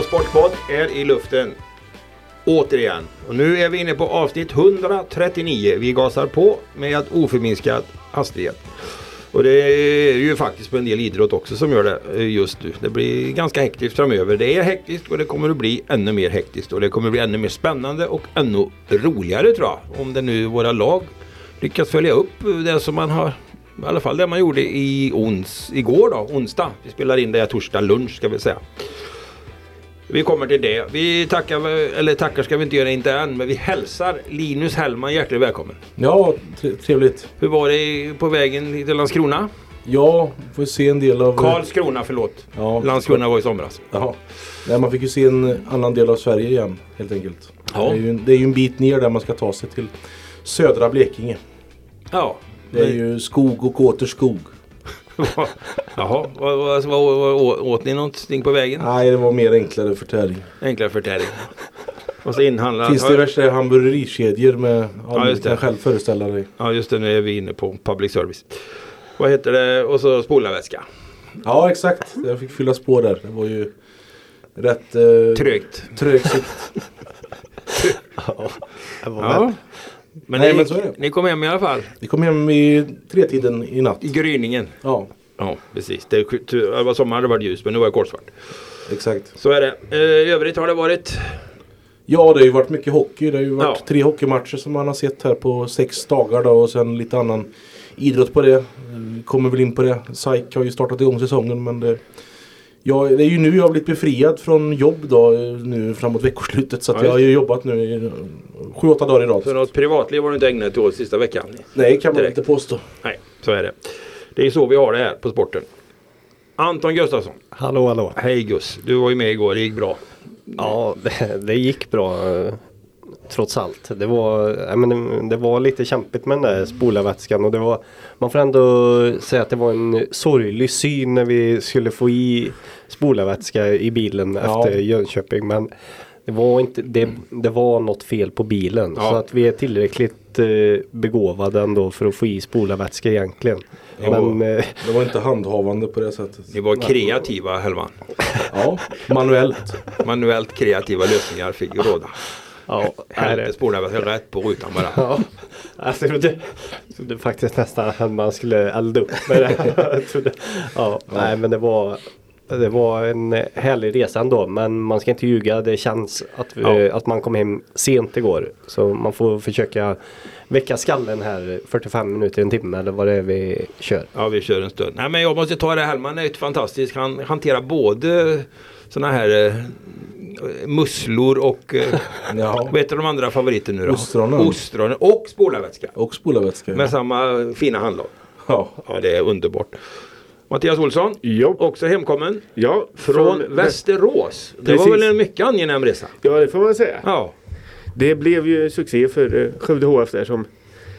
SLA Sportpodd är i luften. Återigen. Och nu är vi inne på avsnitt 139. Vi gasar på med oförminskad hastighet. Och det är ju faktiskt på en del idrott också som gör det eh, just nu. Det blir ganska hektiskt framöver. Det är hektiskt och det kommer att bli ännu mer hektiskt. Och det kommer att bli ännu mer spännande och ännu roligare tror jag. Om det nu våra lag lyckas följa upp det som man har i alla fall det man gjorde i ons, igår då, onsdag. Vi spelar in det torsdag lunch ska vi säga. Vi kommer till det. Vi tackar, eller tackar ska vi inte göra inte än, men vi hälsar Linus Hellman hjärtligt välkommen. Ja, tre- trevligt. Hur var det på vägen till Landskrona? Ja, får se en del av... Karlskrona, förlåt. Ja. Landskrona var i somras. Jaha. Nej, man fick ju se en annan del av Sverige igen, helt enkelt. Ja. Det, är ju, det är ju en bit ner där man ska ta sig till södra Blekinge. Ja. Det är ju skog och åter skog. Jaha, vad, vad, vad, vad, åt ni någonting på vägen? Nej, det var mer enklare förtäring. Enklare förtäring. Och så inhandla. Finns det diverse hamburgerikedjor med Ja, ja, just det. kan själv föreställa dig. Ja just det, nu är vi inne på public service. Vad heter det? Och så spolarväska. Ja, exakt. Jag fick fylla spår där. Det var ju rätt eh, Trögt. trög sikt. Det var Ja. Men, Nej, ni, men så är det. ni kom hem i alla fall. Vi kom hem i tretiden i natt. I gryningen. Ja, Ja, precis. Det, det var sommar, det var ljus, men nu var det kolsvart. exakt. Så är det. Eh, I övrigt har det varit Ja, det har ju varit mycket hockey. Det har ju varit Ja. tre hockeymatcher som man har sett här på sex dagar då och sen lite annan idrott på det. Vi kommer väl in på det. SAIK har ju startat igång säsongen men det, ja, det är ju nu jag har blivit befriad från jobb då nu framåt veckoslutet så att Ja, jag har ju jobbat nu i sju, åtta dagar i rad. Så något privatliv har du inte ägnat dig åt sista veckan? Nej, kan man Direkt. inte påstå. Nej, så är det. Det är så vi har det här på sporten. Anton Gustafsson. Hallå hallå. Hej Gus. Du var ju med igår, det gick bra. Ja, det, det gick bra. eh, Trots allt. Det var, ja, men det, det var lite kämpigt med den där spolarvätskan. Och det var, man får ändå säga att det var en sorglig syn när vi skulle få i spolarvätska i bilen Ja. efter Jönköping. Men det var, inte, det, det var något fel på bilen. Ja. Så att vi är tillräckligt eh, begåvade ändå för att få i spolarvätska egentligen. Ja. Men eh, Det var inte handhavande på det sättet. Ni var kreativa Hellman. Ja, manuellt. Manuellt kreativa lösningar fick ju råda. ja, här är Hällde spolarvätska rätt på rutan bara. Ja, jag trodde, trodde faktiskt nästan att man skulle elda upp med det. Jag trodde, ja, nej men det var det var en härlig resa ändå men man ska inte ljuga. Det känns att, vi, Ja. att man kom hem sent igår. Så man får försöka väcka skallen här 45 minuter, en timme eller vad det är vi kör. Ja, vi kör en stund. Nej, men jag måste ta det. Hellman är ju fantastisk. Han hanterar både sådana här eh, musslor och eh, Ja. vad heter de andra favoriterna nu då? Ostronen. Ostronen och spolarvätska. Och spolarvätska. Med samma fina handlag. Ja. Ja, det är underbart. Mattias Olsson, Ja, också hemkommen ja från Västerås. Det var Precis. väl en mycket angenäm resa? Ja, det får man säga. Ja, Det blev ju succé för eh, Skövde HF där som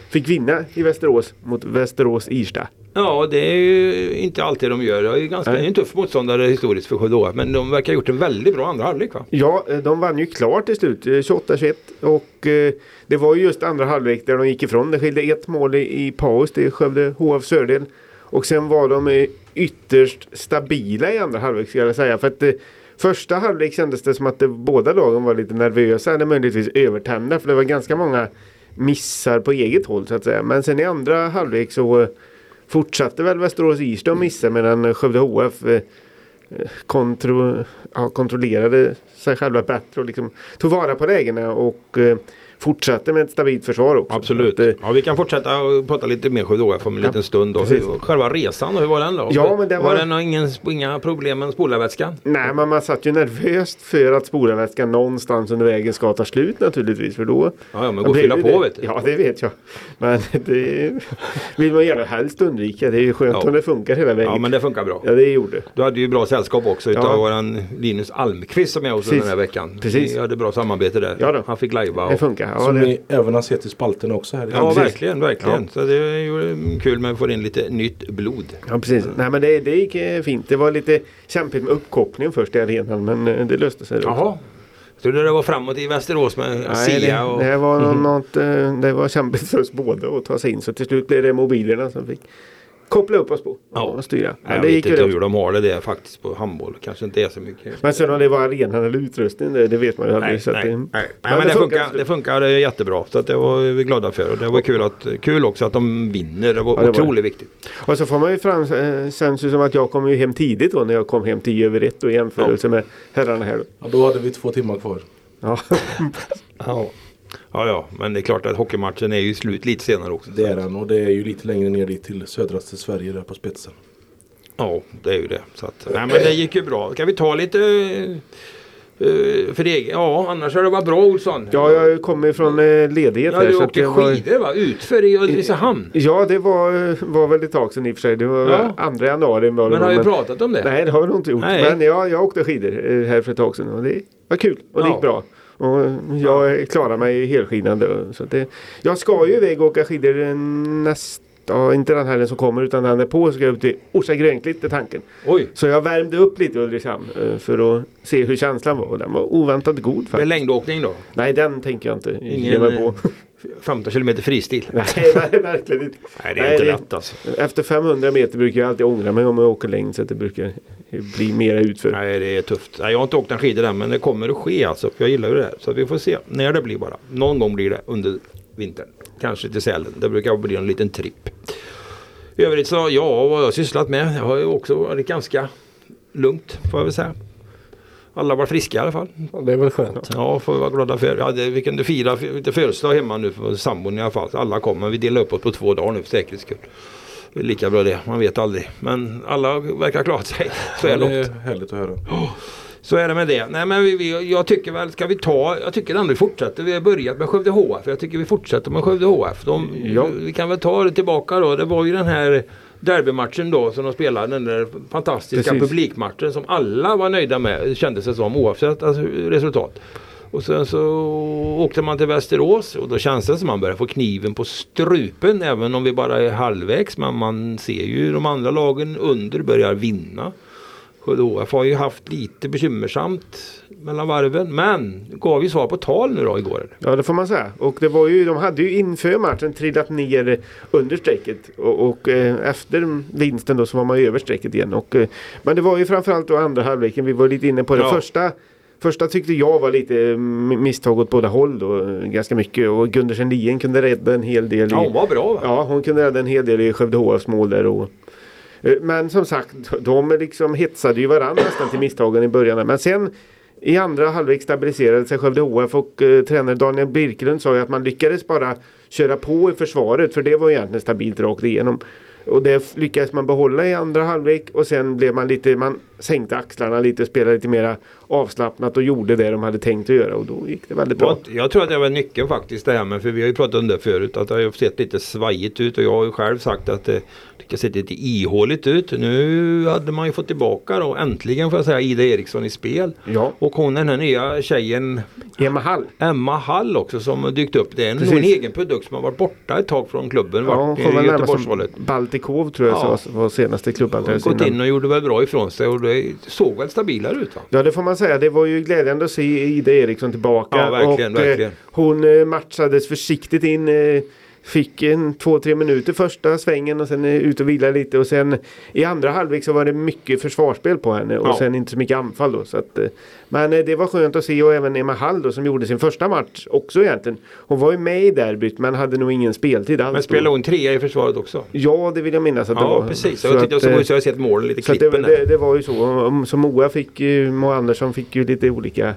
fick vinna i Västerås mot Västerås Irsta. ja det är ju inte alltid de gör. Det är ju ganska en tuff motståndare historiskt för Skövde HF, Men de verkar ha gjort en väldigt bra andra halvlek va? Ja, eh, de vann ju klart till slut, eh, 28-21. Och eh, det var ju just andra halvlek där de gick ifrån. Det skilde ett mål i, i paus till Skövde HFs fördel. Och sen var de ytterst stabila i andra halvlek skulle jag säga. För att det, första halvlek kändes det som att det, båda lagen var lite nervösa eller möjligtvis övertända. För det var ganska många missar på eget håll så att säga. Men sen i andra halvlek så eh, fortsatte väl Västerås Irsta att missa medan Skövde HF eh, kontro, ja, kontrollerade sig själva bättre och liksom tog vara på lägena och eh, fortsatte med ett stabilt försvar också. Absolut. Att, eh, Ja, vi kan fortsätta och prata lite mer HF om en Ja, liten stund. Då. precis. Själva resan, hur var den då? Ja, men det var... var- det någon, ingen, inga problem med spolarvätskan? nej, men man satt ju nervöst för att spolarvätskan någonstans under vägen ska ta slut naturligtvis. För då Ja, ja men gå och fylla på det. vet du. Ja, det vet jag. Men det vill man gärna helst undvika. Det är ju skönt Ja. om det funkar hela vägen. Ja, men det funkar bra. Ja, det gjorde. Du hade ju bra sällskap också utav Ja. våran Linus Almqvist som är hos oss den här veckan. Precis. Vi hade bra samarbete där. Ja då. Han fick lajva. Det funkar. Ja, Som det, ni även har sett i spalten också här. Ja, precis. verkligen, verkligen. Så det är kul med att få in lite nytt blod. ja precis. Nej, men det, det gick eh, fint. Det var lite kämpigt med uppkopplingen först i arenan. Men eh, det löste sig. Jaha. Så det var framåt i Västerås med Nej, Sia det, och... det, var något, eh, det var kämpigt för oss båda att ta sig in. Så till slut blev det mobilerna som fick koppla upp oss på. Ja. Och styra. Men Jag det vet inte hur de har det där faktiskt på handboll. Kanske inte är så mycket. Men sen om det var arenan eller utrustningen det, det vet man ju aldrig. Nej, så att nej, det, nej. nej men det funkar, det funkar jättebra. Så att det var vi glada för. Och det var kul, att, kul också att de vinner. Det var Ja, det var otroligt viktigt. Och så får man ju fram, eh, känns ju som att jag kom ju hem tidigt då när jag kom hem 10 över 1 och i jämförelse med herrarna här. Då. Ja, då hade vi två timmar kvar. Ja. Ja. Ja, ja, men det är klart att hockeymatchen är ju slut lite senare också. Det är den och det är ju lite längre ner dit till södraste Sverige där på spetsen. Ja, det är ju det. Så att, nej, men det gick ju bra. Ska vi ta lite uh, för egen? Ja, annars har det varit bra Olsson. ja, jag kommer från eh, ledighet Ja, här. du så att åkte jag var- skidor va? Utför i Ulricehamn. Ja, det var, var väl ett tag sedan i och för sig. Det var Ja. andra januari. Var det Men har vi pratat om det? Nej, det har vi nog inte gjort. Nej. Men ja, jag åkte skidor eh, här för ett tag sedan och det var kul och det Ja. gick bra. Och jag klarar mig helskidande. Så det, jag ska ju iväg och åka skidor nästa, ja, inte den helgen som kommer utan den är på ska jag upp till Orsa Grönklitt är tanken. Oj, Så jag värmde upp lite i Ulricehamn eh, för att se hur känslan var och den var oväntat god med faktiskt. längdåkning då? Nej, den tänker jag inte ge Ingen mig på. eh, 15 kilometer fristil? Nej, nej, verkligen inte. Nej, det är Nej, inte lätt alltså. Efter 500 meter brukar jag alltid ångra mig om jag åker längd så att det brukar bli mera utför. Nej, det är tufft. Nej, jag har inte åkt en skidor än, men det kommer att ske alltså. Jag gillar ju det här. Så vi får se när det blir bara. Någon gång blir det under vintern. Kanske till Sälen. Det brukar bli en liten tripp. I övrigt så, ja, vad har jag sysslat med? Jag har ju också varit ganska lugnt, får jag väl säga. Alla var friska i alla fall. Det är väl skönt. Ja, får vi vara glada för. Ja, det, vi kunde fira lite födelsedag hemma nu för sambon i alla fall. Alla kom, men vi delade upp oss på två dagar nu för säkerhets skull. Det är lika bra det, man vet aldrig. Men alla verkar ha klarat sig så här Ja, det långt. är härligt att höra. Så är det med det. Nej men vi, vi, jag tycker väl, ska vi ta, jag tycker ändå vi fortsätter. Vi har börjat med Skövde HF. Jag tycker vi fortsätter med Skövde HF. De, Ja. Vi kan väl ta det tillbaka då. Det var ju den här derbymatchen då som de spelade. Den där fantastiska Precis. publikmatchen som alla var nöjda med. Kändes det som oavsett alltså, resultat. Och sen så åkte man till Västerås och då känns det som man börjar få kniven på strupen även om vi bara är halvvägs. Men man ser ju de andra lagen under börjar vinna. HF har ju haft lite bekymmersamt mellan varven. Men gav ju svar på tal nu då igår. Ja det får man säga. Och det var ju, de hade ju inför matchen trillat ner under strecket. Och, och eh, efter vinsten då så var man ju över strecket igen. Och, eh, men det var ju framförallt då andra halvleken. Vi var lite inne på det. Ja. Första, första tyckte jag var lite mm, misstag åt båda håll då. Ganska mycket. Och Gundersen Lien kunde rädda en hel del. Ja, i, hon var bra va? Ja, hon kunde rädda en hel del i Skövde HFs mål där. Och, Eh, men som sagt, de liksom hetsade ju varandra nästan till misstagen i början. Men sen i andra halvlek stabiliserade sig Skövde HF och eh, tränare Daniel Birkelund sa ju att man lyckades bara köra på i försvaret för det var egentligen stabilt rakt igenom. Och det lyckades man behålla i andra halvlek och sen blev man lite, man sänkte axlarna lite och spelade lite mera avslappnat och gjorde det de hade tänkt att göra och då gick det väldigt bra. Jag, jag tror att det var nyckeln faktiskt det här med, för vi har ju pratat om det förut, att det har sett lite svajigt ut och jag har ju själv sagt att det, det sett lite ihåligt ut. Nu hade man ju fått tillbaka då äntligen får jag säga Ida Eriksson i spel. Ja, Och hon den här nya tjejen Emma Hall. Emma Hall också som har dykt upp. Det är nog en egen produkt som har varit borta ett tag från klubben. Ja, varit var i Göteborgshållet. Baltikov tror jag Ja. så var senaste klubbadress Gått in och gjorde väl bra ifrån sig och det såg väl stabilare ut va? Ja det får man säga. Det var ju glädjande att se Ida Eriksson tillbaka. Ja, verkligen, och, eh, verkligen. hon eh, matchades försiktigt in. Fick en två, tre minuter första svängen och sen ut och vila lite. Och sen i andra halvlek så var det mycket försvarsspel på henne. Och Ja. sen inte så mycket anfall då. Så att, eh, men eh, det var skönt att se och även Emma Hall då som gjorde sin första match också egentligen. Hon var ju med i derbyt men hade nog ingen speltid alls. Men spelade hon trea i försvaret också? Ja det vill jag minnas att det Ja var. precis. Så Jag tyckte jag att, såg eh, så jag har sett målen lite så att det, klippen där. det, det var ju så. Om- Som Moa fick ju, Moa Andersson fick ju lite olika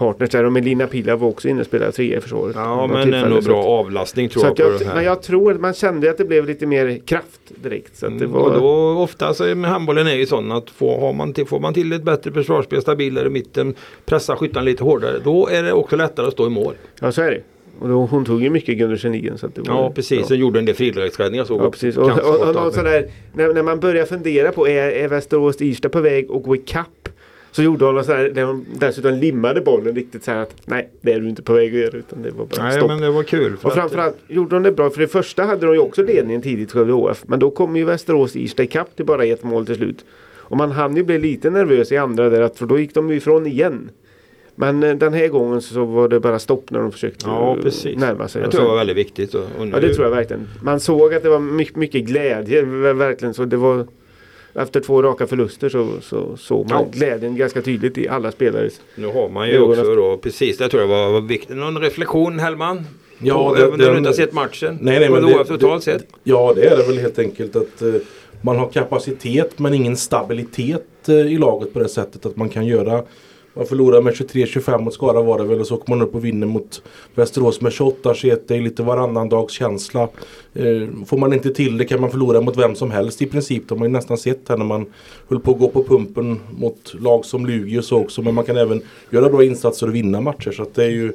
partners där och Melina Pila var också inne och spelade trea i försvaret. Ja men ändå bra avlastning tror jag att på jag, det här. men jag tror att man kände att det blev lite mer kraft direkt. Så det Mm, var, Och då ofta så med handbollen är ju sån att får, har man till, får man till ett bättre försvarsspel, stabilare i mitten, pressa skyttarna lite hårdare. Då är det också lättare att stå i mål. Ja så är det. Och då, hon tog ju mycket det var, Ja precis, sen gjorde en del frilägesräddningar såg Ja, också. precis. Och, och, och, skott av någon sig. sån där, när, när man börjar fundera på är, är Västerås Irsta på väg att gå ikapp? Så gjorde hon sån där, där hon dessutom limmade bollen riktigt så här att nej det är du inte på väg att göra utan det var bara Nej stopp. men det var kul. Och framförallt gjorde de det bra. För det första hade de ju också ledningen tidigt Skövde HF. Men då kom ju Västerås Irsta ikapp till bara ett mål till slut. Och man hann ju bli lite nervös i andra där. Att, för då gick de ju ifrån igen. Men eh, den här gången så var det bara stopp när de försökte Ja, precis. närma sig. Jag tror det var väldigt viktigt. Och, och nu, Ja det tror jag verkligen. Man såg att det var mycket, mycket glädje. ver- Verkligen så det var efter två raka förluster så, så såg man Ja. glädjen ganska tydligt i alla spelares. Nu har man ju Ögonen också efter- då, precis det tror jag var, var viktigt. Någon reflektion Hellman? Ja, det- även om du inte har sett matchen? Nej, nej, men det, totalt sett? Ja, det är det väl helt enkelt att eh, man har kapacitet men ingen stabilitet eh, i laget på det sättet att man kan göra man förlorar med 23-25 mot Skara var det väl och så kommer man upp och vinner mot Västerås med 28-21. Det är lite varannan dags känsla. Eh, får man inte till det kan man förlora mot vem som helst i princip. Det har man ju nästan sett här när man höll på att gå på pumpen mot lag som Lugi och så också. Men man kan även göra bra insatser och vinna matcher. Så att det är ju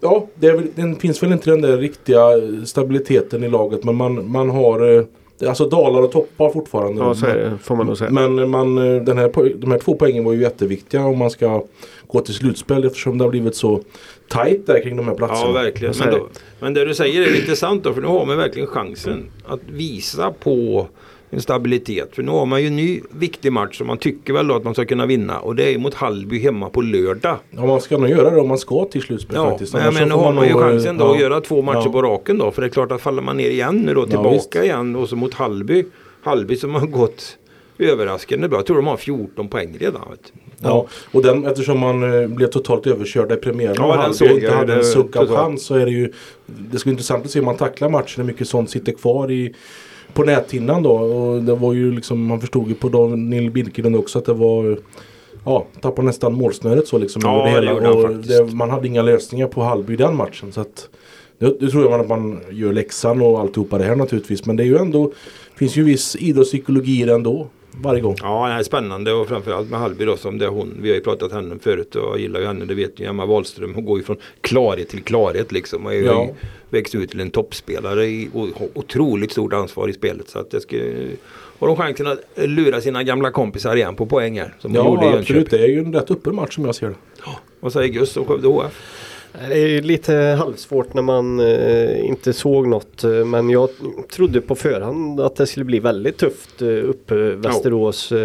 Ja, det är väl, den finns väl inte den där riktiga stabiliteten i laget men man, man har eh, Alltså dalar och toppar fortfarande. Ja så är det, får man nog säga. Men man, eh, den här, de här två poängen var ju jätteviktiga om man ska gå till slutspel eftersom det har blivit så tajt där kring de här platserna. Ja, verkligen. Men, då, men det du säger är intressant då, för nu har man verkligen chansen att visa på en stabilitet. För nu har man ju en ny viktig match som man tycker väl då att man ska kunna vinna. Och det är mot Hallby hemma på lördag. Ja, man ska nog göra det om man ska till slutspel Ja, faktiskt. Annars men nu har man ju chansen då ja. att göra två matcher Ja. på raken då. För det är klart att faller man ner igen nu då Ja, tillbaka visst. igen och så mot Hallby. Hallby som har gått överraskande bra. Jag tror de har 14 poäng redan. Ja, och den, eftersom man eh, blev totalt överkörd i premiären Ja, och Hallby såg inte hade en suck av chans så är det ju Det ska bli intressant att se hur man tacklar matchen, hur mycket sånt sitter kvar i på näthinnan då. Och det var ju liksom, man förstod ju på Daniel Birkelund också att det var Ja, tappade nästan målsnöret så liksom. Ja, det gjorde han och det, man hade inga lösningar på Hallby i den matchen. Så att, det, det tror jag att man gör läxan och alltihopa det här naturligtvis. Men det är ju ändå finns ju viss idrottspsykologi i det ändå. Varje gång. Ja, det är spännande och framförallt med Hallby då som det är hon. Vi har ju pratat henne förut och jag gillar ju henne. Det vet ju Emma Wahlström. Hon går ju från klarhet till klarhet liksom. Och är Ja. växt ut till en toppspelare i, och har otroligt stort ansvar i spelet. Så att det ska, har de chansen att lura sina gamla kompisar igen på poäng här. Som gjorde i Ja, Jönköping. absolut. Det är ju en rätt öppen match som jag ser det. Vad säger Gus och Skövde HF? Det är lite halvsvårt när man eh, inte såg något. eh, Men jag trodde på förhand att det skulle bli väldigt tufft eh, uppe Västerås. Eh,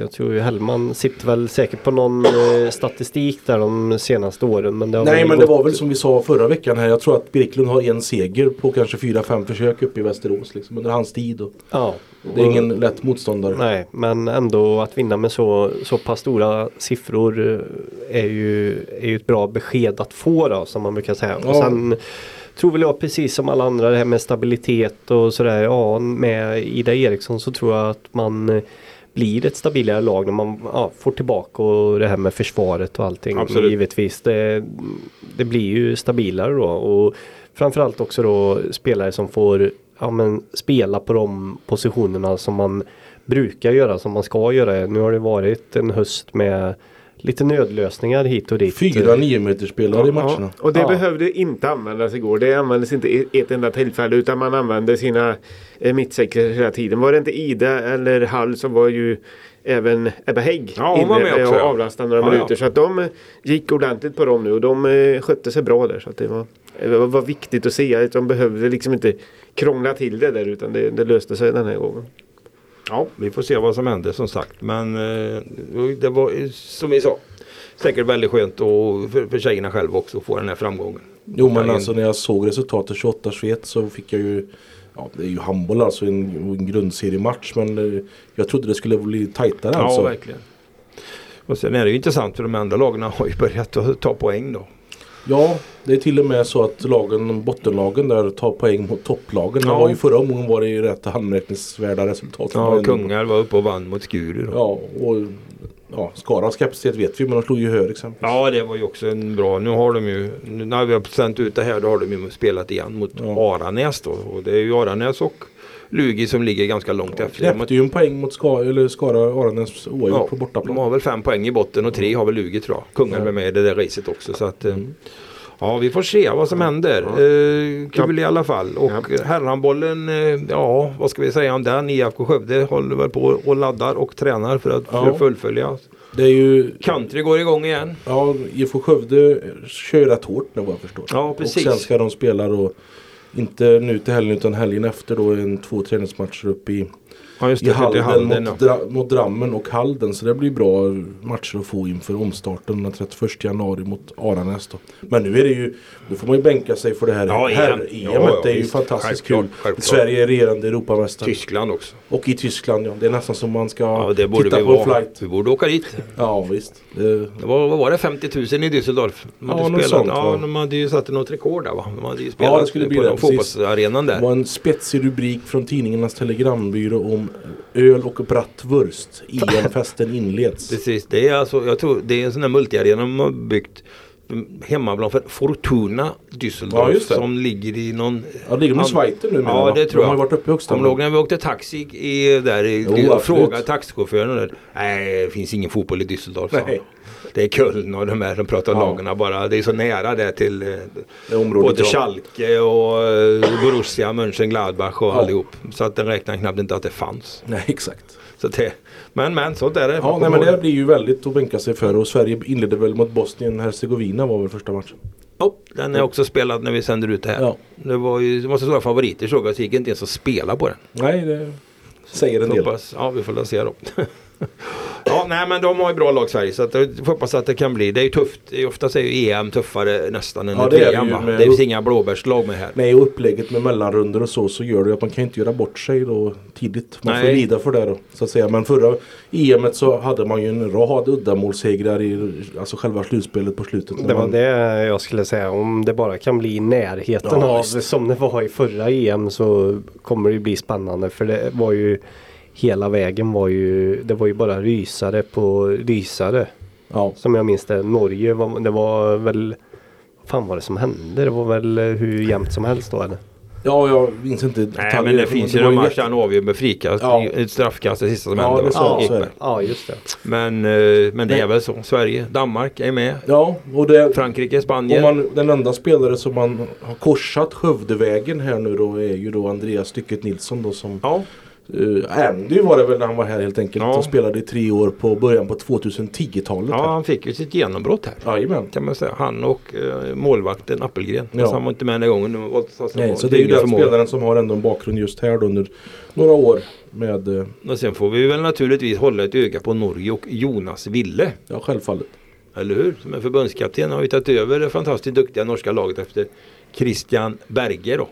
jag tror ju Hellman sitter väl säkert på någon statistik där de senaste åren. Men det Nej men det gått- var väl som vi sa förra veckan här. Jag tror att Birklund har en seger på kanske fyra fem försök uppe i Västerås. Liksom, under hans tid. Och Ja. Det är ingen lätt motståndare. Nej, men ändå att vinna med så, så pass stora siffror eh, är ju, är ju ett bra besked att få då, som man brukar säga. Ja. Och sen tror väl jag precis som alla andra det här med stabilitet och sådär. Ja, med Ida Eriksson så tror jag att man eh, blir ett stabilare lag när man ja, får tillbaka och det här med försvaret och allting. Absolut. Givetvis. Det, det blir ju stabilare då. Och framförallt också då spelare som får ja, men, spela på de positionerna som man brukar göra, som man ska göra. Nu har det varit en höst med lite nödlösningar hit och dit. Fyra niometerspelare i matcherna. Ja, och det Ja. behövde inte användas igår. Det användes inte i ett enda tillfälle utan man använde sina eh, mittsäckar hela tiden. Var det inte Ida eller Hall så var ju även Ebba Hägg Ja, hon var med också, och ja. avlastade några Ja, minuter. ja. Så att de gick ordentligt på dem nu och de eh, skötte sig bra där. Så att det var, det var- var viktigt att se att de behövde liksom inte krångla till det där utan det, det löste sig den här gången. Ja, vi får se vad som händer som sagt. Men eh, det var eh, som vi sa. Säkert väldigt skönt och för, för tjejerna själva också att få den här framgången. Jo men alltså när jag såg resultatet 28-21 så fick jag ju Ja det är ju handboll alltså en, en grundseriematch men eh, jag trodde det skulle bli tajtare Ja, alltså. verkligen. Och sen är det ju intressant för de andra lagen har ju börjat ta poäng då. Ja, det är till och med så att lagen, bottenlagen där tar poäng mot topplagen. Det Ja. var ju förra omgången var det ju rätt anmärkningsvärda resultat. Det Ja, Kungar var uppe och vann mot Skuru. Då. Ja, och ja, Skaras kapacitet vet vi men de slog ju Hör exempelvis. Ja, det var ju också en bra. Nu har de ju, när vi har sänt ut det här, då har de ju spelat igen mot Ja. Aranäs då. Och det är ju Aranäs och Lugi som ligger ganska långt efter. De, Knäppte ju en poäng mot Ska, eller Skara Aranäs oavgjort ja, på de bortaplan. har väl fem poäng i botten och tre har väl Lugi tror jag. Kungar Ja. är med i det där racet också. Så att, eh, Ja, vi får se vad som händer. Eh, kul i alla fall. Och Ja. herrhandbollen, eh, ja vad ska vi säga om den? IFK Skövde håller väl på och laddar och tränar för att, Ja. fullfölja. Det är ju, Country går igång igen. ja IFK Skövde kör rätt hårt nu vad jag förstår. Ja, precis. Och sen ska de spela då, inte nu till helgen utan helgen efter då en två träningsmatcher uppe i Ja, just i det, Halden, till Halden, mot, dra, mot Drammen och Halden. Så det blir bra matcher att få inför omstarten den 31 januari mot Aranäs. Då. Men nu är det ju, nu får man ju bänka sig för det här Ja, EM. herr-EM. Ja, ja, det är ju visst. fantastiskt kul. Sverige är regerande Europamästare. Tyskland också. Och i Tyskland ja. Det är nästan som man ska Ja, det borde titta vi på vara. flight. Vi borde åka dit. Ja visst. Det, Det var, vad var det? 50 000 i Düsseldorf? De hade Ja, något spelat, sånt, ja, va? de hade ju satt något rekord där va? De hade ju spelat det skulle bli på det, den precis. fotbollsarenan det där. var en spetsig rubrik från tidningarnas telegrambyrå om öl och bratwurst. EM-festen inleds. Precis, det är alltså, jag tror det är en sån där multiarena de har byggt hemmaplan för Fortuna Düsseldorf Ja, det. som ligger i någon... Ja, ligger de i Schweiz nu menar Ja, det tror De jag. har ju varit uppe i högsta Kommer ihåg när vi åkte taxi i, där i, Jo, och frågade taxichauffören där, Nej, det finns ingen fotboll i Düsseldorf. Nej. Det är Köln och de här, de pratar Ja. lagarna bara. Det är så nära där till eh, Det både ja. Schalke och eh, Borussia Mönchengladbach och Ja. allihop. Så att den räknar knappt inte att det fanns. Nej exakt. Så det, men men sånt är det. Ja, nej, men det blir ju väldigt att bänka sig för och Sverige inledde väl mot Bosnien-Hercegovina var väl första matchen. Ja, den är också spelad när vi sänder ut det här. Ja. Det var ju det var så stora favoriter såg jag så gick inte ens att spela på den. Nej, det säger en del. Hoppas, ja vi får väl se då. ja nej men de har ju bra lag Sverige så att jag hoppas att det kan bli. Det är ju tufft. Det är Ofta är ju EM tuffare nästan än Ja, det är det VM med- Det finns inga blåbärslag med här. Nej, och upplägget med mellanrunder och så så gör det att man kan inte göra bort sig då tidigt. Man får Nej. lida för det då så att säga. Men förra EMet så hade man ju en rad uddamålssegrar i alltså själva slutspelet på slutet. Det var man, det jag skulle säga. Om det bara kan bli i närheten Ja, av visst. som det var i förra EM så kommer det ju bli spännande. För det var ju hela vägen var ju det var ju bara rysare på rysare. Ja. Som jag minns det. Norge var, det var väl vad fan var det som hände? Det var väl eh, hur jämnt som helst då eller? ja, jag minns inte Nej men det finns ju de han avgör med frikast. Ja. Straffkast det sista som Ja, händer. det va? så- så är Ekberg. det. Ja just det. Men, eh, men det är väl så. Sverige, Danmark är med. Ja, och det, Frankrike, Spanien. man, den enda spelare som man har korsat Skövdevägen här nu då är ju då Andreas Stycket Nilsson då som Ja, uh, Andy var det väl när han var här helt enkelt Ja. och spelade i tre år på början på 2010-talet. ja, här. han fick ju sitt genombrott här. Jajamän. Kan man säga. Han och eh, målvakten Appelgren. Ja. Han var inte med den gången. Det var- så- så- Nej, så det är ju den spelaren som har ändå en bakgrund just här då under några år med, eh, Och sen får vi väl naturligtvis hålla ett öga på Norge och Jonas Ville. ja självfallet. Eller hur? Som är förbundskapten har ju tagit över det fantastiskt duktiga norska laget efter Christian Berge då.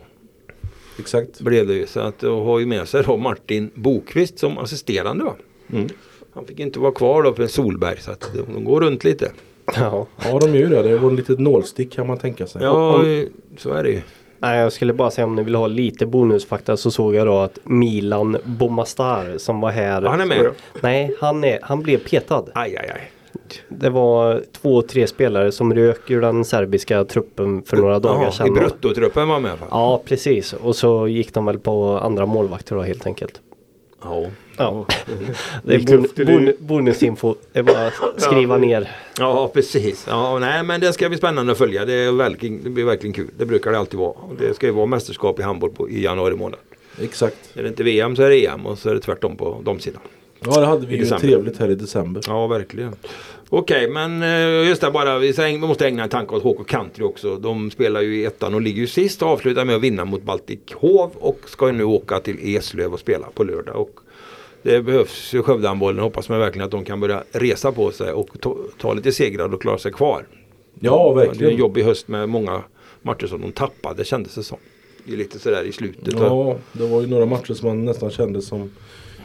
Exakt. Blev det ju. Så att och har ju med sig då Martin Bokvist som assisterande va. Mm. Han fick inte vara kvar då för Solberg så att de går runt lite. Ja. Ja de gör ju det. Det var ett litet nålstick kan man tänka sig. Ja, Om- så är det ju. Nej, jag skulle bara säga om ni vill ha lite bonusfakta så såg jag då att Milan Bomastar som var här. Han är med. Nej, han, är, han blev petad. Aj, aj, aj. Det var två, tre spelare som rök ur den serbiska truppen för några dagar Jaha, I sedan. bruttotruppen var med i alla fall. Ja, precis. Och så gick de väl på andra målvakter då helt enkelt. Ja. Ja. Det är bon, bon, det. bonusinfo. Det är bara att skriva ner. Ja precis. Ja, nej men det ska bli spännande att följa. Det, är verkligen, det blir verkligen kul. Det brukar det alltid vara. Det ska ju vara mästerskap i handboll på, i januari månad. Exakt. Är det inte VM så är det EM och så är det tvärtom på de sidan. Ja det hade vi ju trevligt här i december. Ja verkligen. Okej men eh, just det bara. Vi måste ägna en tanke åt HK Country också. De spelar ju i ettan och ligger ju sist och avslutar med att vinna mot Baltic Hov. Och ska ju nu åka till Eslöv och spela på lördag. Och det behövs ju Skövdehandbollen. Hoppas man verkligen att de kan börja resa på sig och ta, ta lite segrar och klara sig kvar. Ja Det är en verkligen. jobbig höst med många matcher som de tappade kändes det som. Det är lite sådär i slutet. Ja det var ju några matcher som man nästan kände som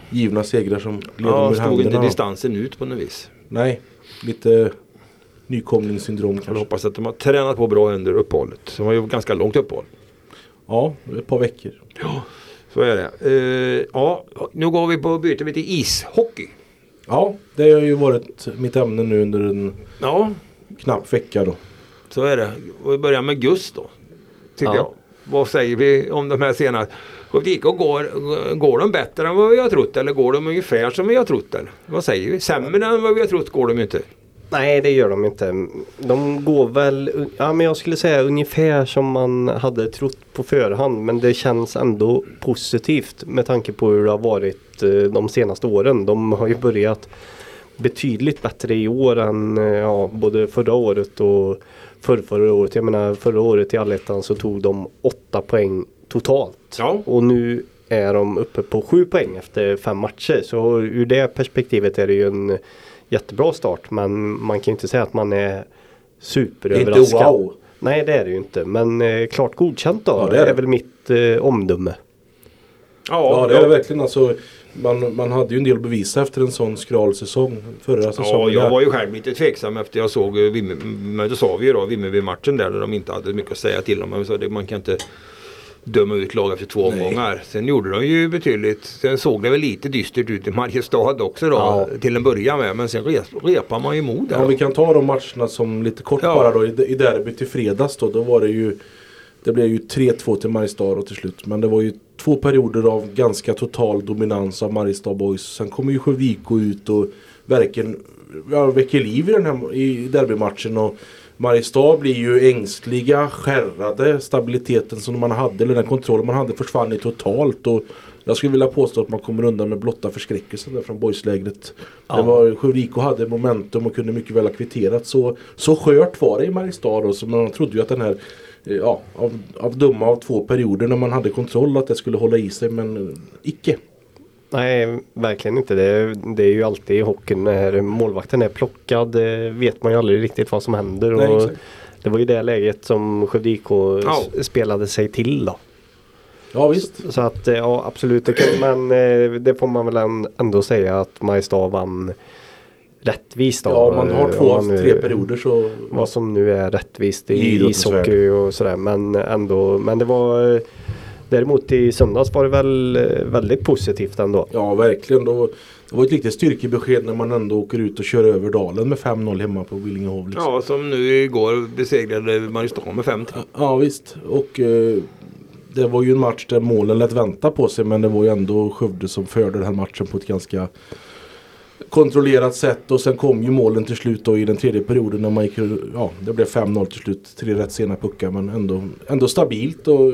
givna segrar som gled ja stod inte distansen ut på något vis. Nej, lite nykomlingssyndrom Jag kanske. hoppas att de har tränat på bra under uppehållet. Det var ju ganska långt uppehåll. Ja, ett par veckor. Så är det. Eh, ja, nu går vi på byter vi till ishockey. Ja, det har ju varit mitt ämne nu under en Ja, knapp vecka då. så är det. Och vi börjar med Gust då. Tycker Ja. jag. Vad säger vi om de här senaste? och går, går de bättre än vad vi har trott eller går de ungefär som vi har trott? Eller? Vad säger vi? Sämre än vad vi har trott går de ju inte. Nej, det gör de inte. De går väl, ja men jag skulle säga ungefär som man hade trott på förhand. Men det känns ändå positivt med tanke på hur det har varit eh, de senaste åren. De har ju börjat betydligt bättre i år än eh, ja, både förra året och förrförra året. Jag menar förra året i allettan så tog de åtta poäng totalt. Ja. Och nu är de uppe på sju poäng efter fem matcher. Så ur det perspektivet är det ju en jättebra start. Men man kan ju inte säga att man är superöverraskad. Inte wow. Nej det är det ju inte. Men eh, klart godkänt då. Ja, det, det är är det. väl mitt eh, omdöme. Ja, det är det verkligen. Alltså, man, man hade ju en del att bevisa efter en sån skral säsong förra Ja, säsongen. jag där. var ju själv lite tveksam efter jag såg eh, Vimmer- mötte Savio då, Vimmerby-matchen där, där de inte hade mycket att säga till om. Det, man kan inte döma ut lag efter två Nej. omgångar. Sen gjorde de ju betydligt, sen såg det väl lite dystert ut i Mariestad också då Ja. till en början med. Men sen rep, repar man ju mod där. Ja, vi kan ta de matcherna som lite kort Ja. bara då. I, I derbyt i fredags då, då var det ju Det blev ju 3-2 till Mariestad och till slut. Men det var ju två perioder av ganska total dominans av Mariestad Boys. Sen kommer ju Sjödiko ut och verkligen ja, väcker liv i den här i derbymatchen. Och Mariestad blir ju ängsliga, skärrade. Stabiliteten som man hade, eller den kontrollen man hade försvann ju totalt. Och jag skulle vilja påstå att man kommer undan med blotta förskräckelsen där från boyslägret. Ja. Det var, hade momentum och kunde mycket väl ha kvitterat. Så, så skört var det i Mariestad. Och så man trodde ju att den här eh, Ja, av, av dumma av två perioder när man hade kontroll att det skulle hålla i sig men eh, icke. Nej, verkligen inte. Det, det är ju alltid i hockeyn när målvakten är plockad eh, vet man ju aldrig riktigt vad som händer. Nej, och exakt. det var ju det läget som Skövde IK Ja. spelade sig till då. Ja visst. Så att eh, ja absolut, det kan, men eh, det får man väl än- ändå säga att Mariestad vann rättvist då. Ja, man har två av tre perioder så... Vad som nu är rättvist I ishockey och sådär. Men ändå, men det var Däremot i söndags var det väl eh, väldigt positivt ändå. Ja verkligen. Då, det var ett riktigt styrkebesked när man ändå åker ut och kör över Dalen med 5-0 hemma på Villingehov. Liksom. Ja, som nu igår besegrade Mariestad med 5-3. Ja visst. Och eh, det var ju en match där målen lät vänta på sig men det var ju ändå Skövde som förde den här matchen på ett ganska kontrollerat sätt och sen kom ju målen till slut då i den tredje perioden när man gick, ja det blev 5-0 till slut. Tre rätt sena puckar men ändå, ändå stabilt och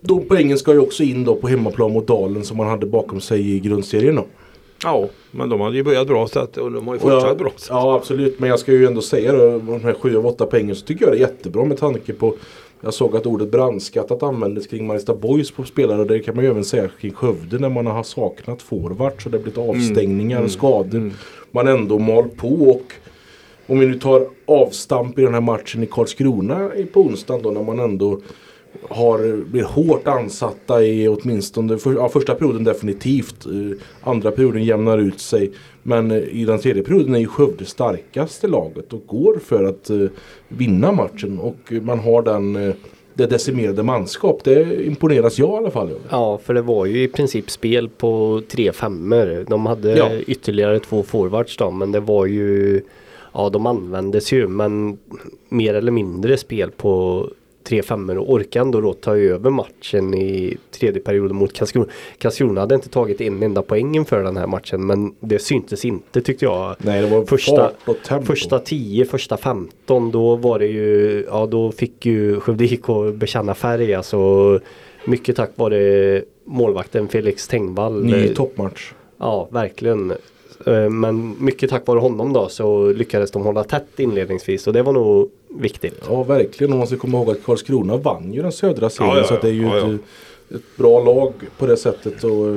de poängen ska ju också in då på hemmaplan mot Dalen som man hade bakom sig i grundserien då. Ja, men de hade ju börjat bra så att, och de har ju Och fortsatt jag, bra. Så. Ja absolut men jag ska ju ändå säga då, de här 7 av 8 poängen så tycker jag det är jättebra med tanke på Jag såg att ordet brandskattat användes kring Mariestad Boys på spelare och det kan man ju även säga kring Skövde när man har saknat forward så det har blivit avstängningar och skador. Man ändå mal på och om vi nu tar avstamp i den här matchen i Karlskrona i- på onsdagen då när man ändå har, blir hårt ansatta i åtminstone för, ja, första perioden definitivt. Eh, andra perioden jämnar ut sig. Men eh, i den tredje perioden är ju Skövde starkaste laget och går för att eh, vinna matchen. Och man har den, det decimerade manskap. Det imponeras jag i alla fall. Ja, för det var ju i princip spel på tre femmor. De hade Ja. ytterligare två forwards då, men det var ju Ja, de användes ju, men mer eller mindre spel på tre femmor och orkade ändå då ta över matchen i tredje perioden mot Karlskrona. Karlskrona hade inte tagit en enda poäng inför den här matchen, men det syntes inte tyckte jag. Nej, det var Första, första 10, första 15 då var det ju, ja då fick ju Skövde IK bekänna färg alltså. Mycket tack vare målvakten Felix Tengvall. Ny toppmatch. Ja, verkligen. Eh, Men mycket tack vare honom då så lyckades de hålla tätt inledningsvis och det var nog viktigt. Ja verkligen. Och man ska komma ihåg att Karlskrona vann ju den södra serien. Ja, ja, så att det är ju ja, ja. Ett, ett bra lag på det sättet. Och,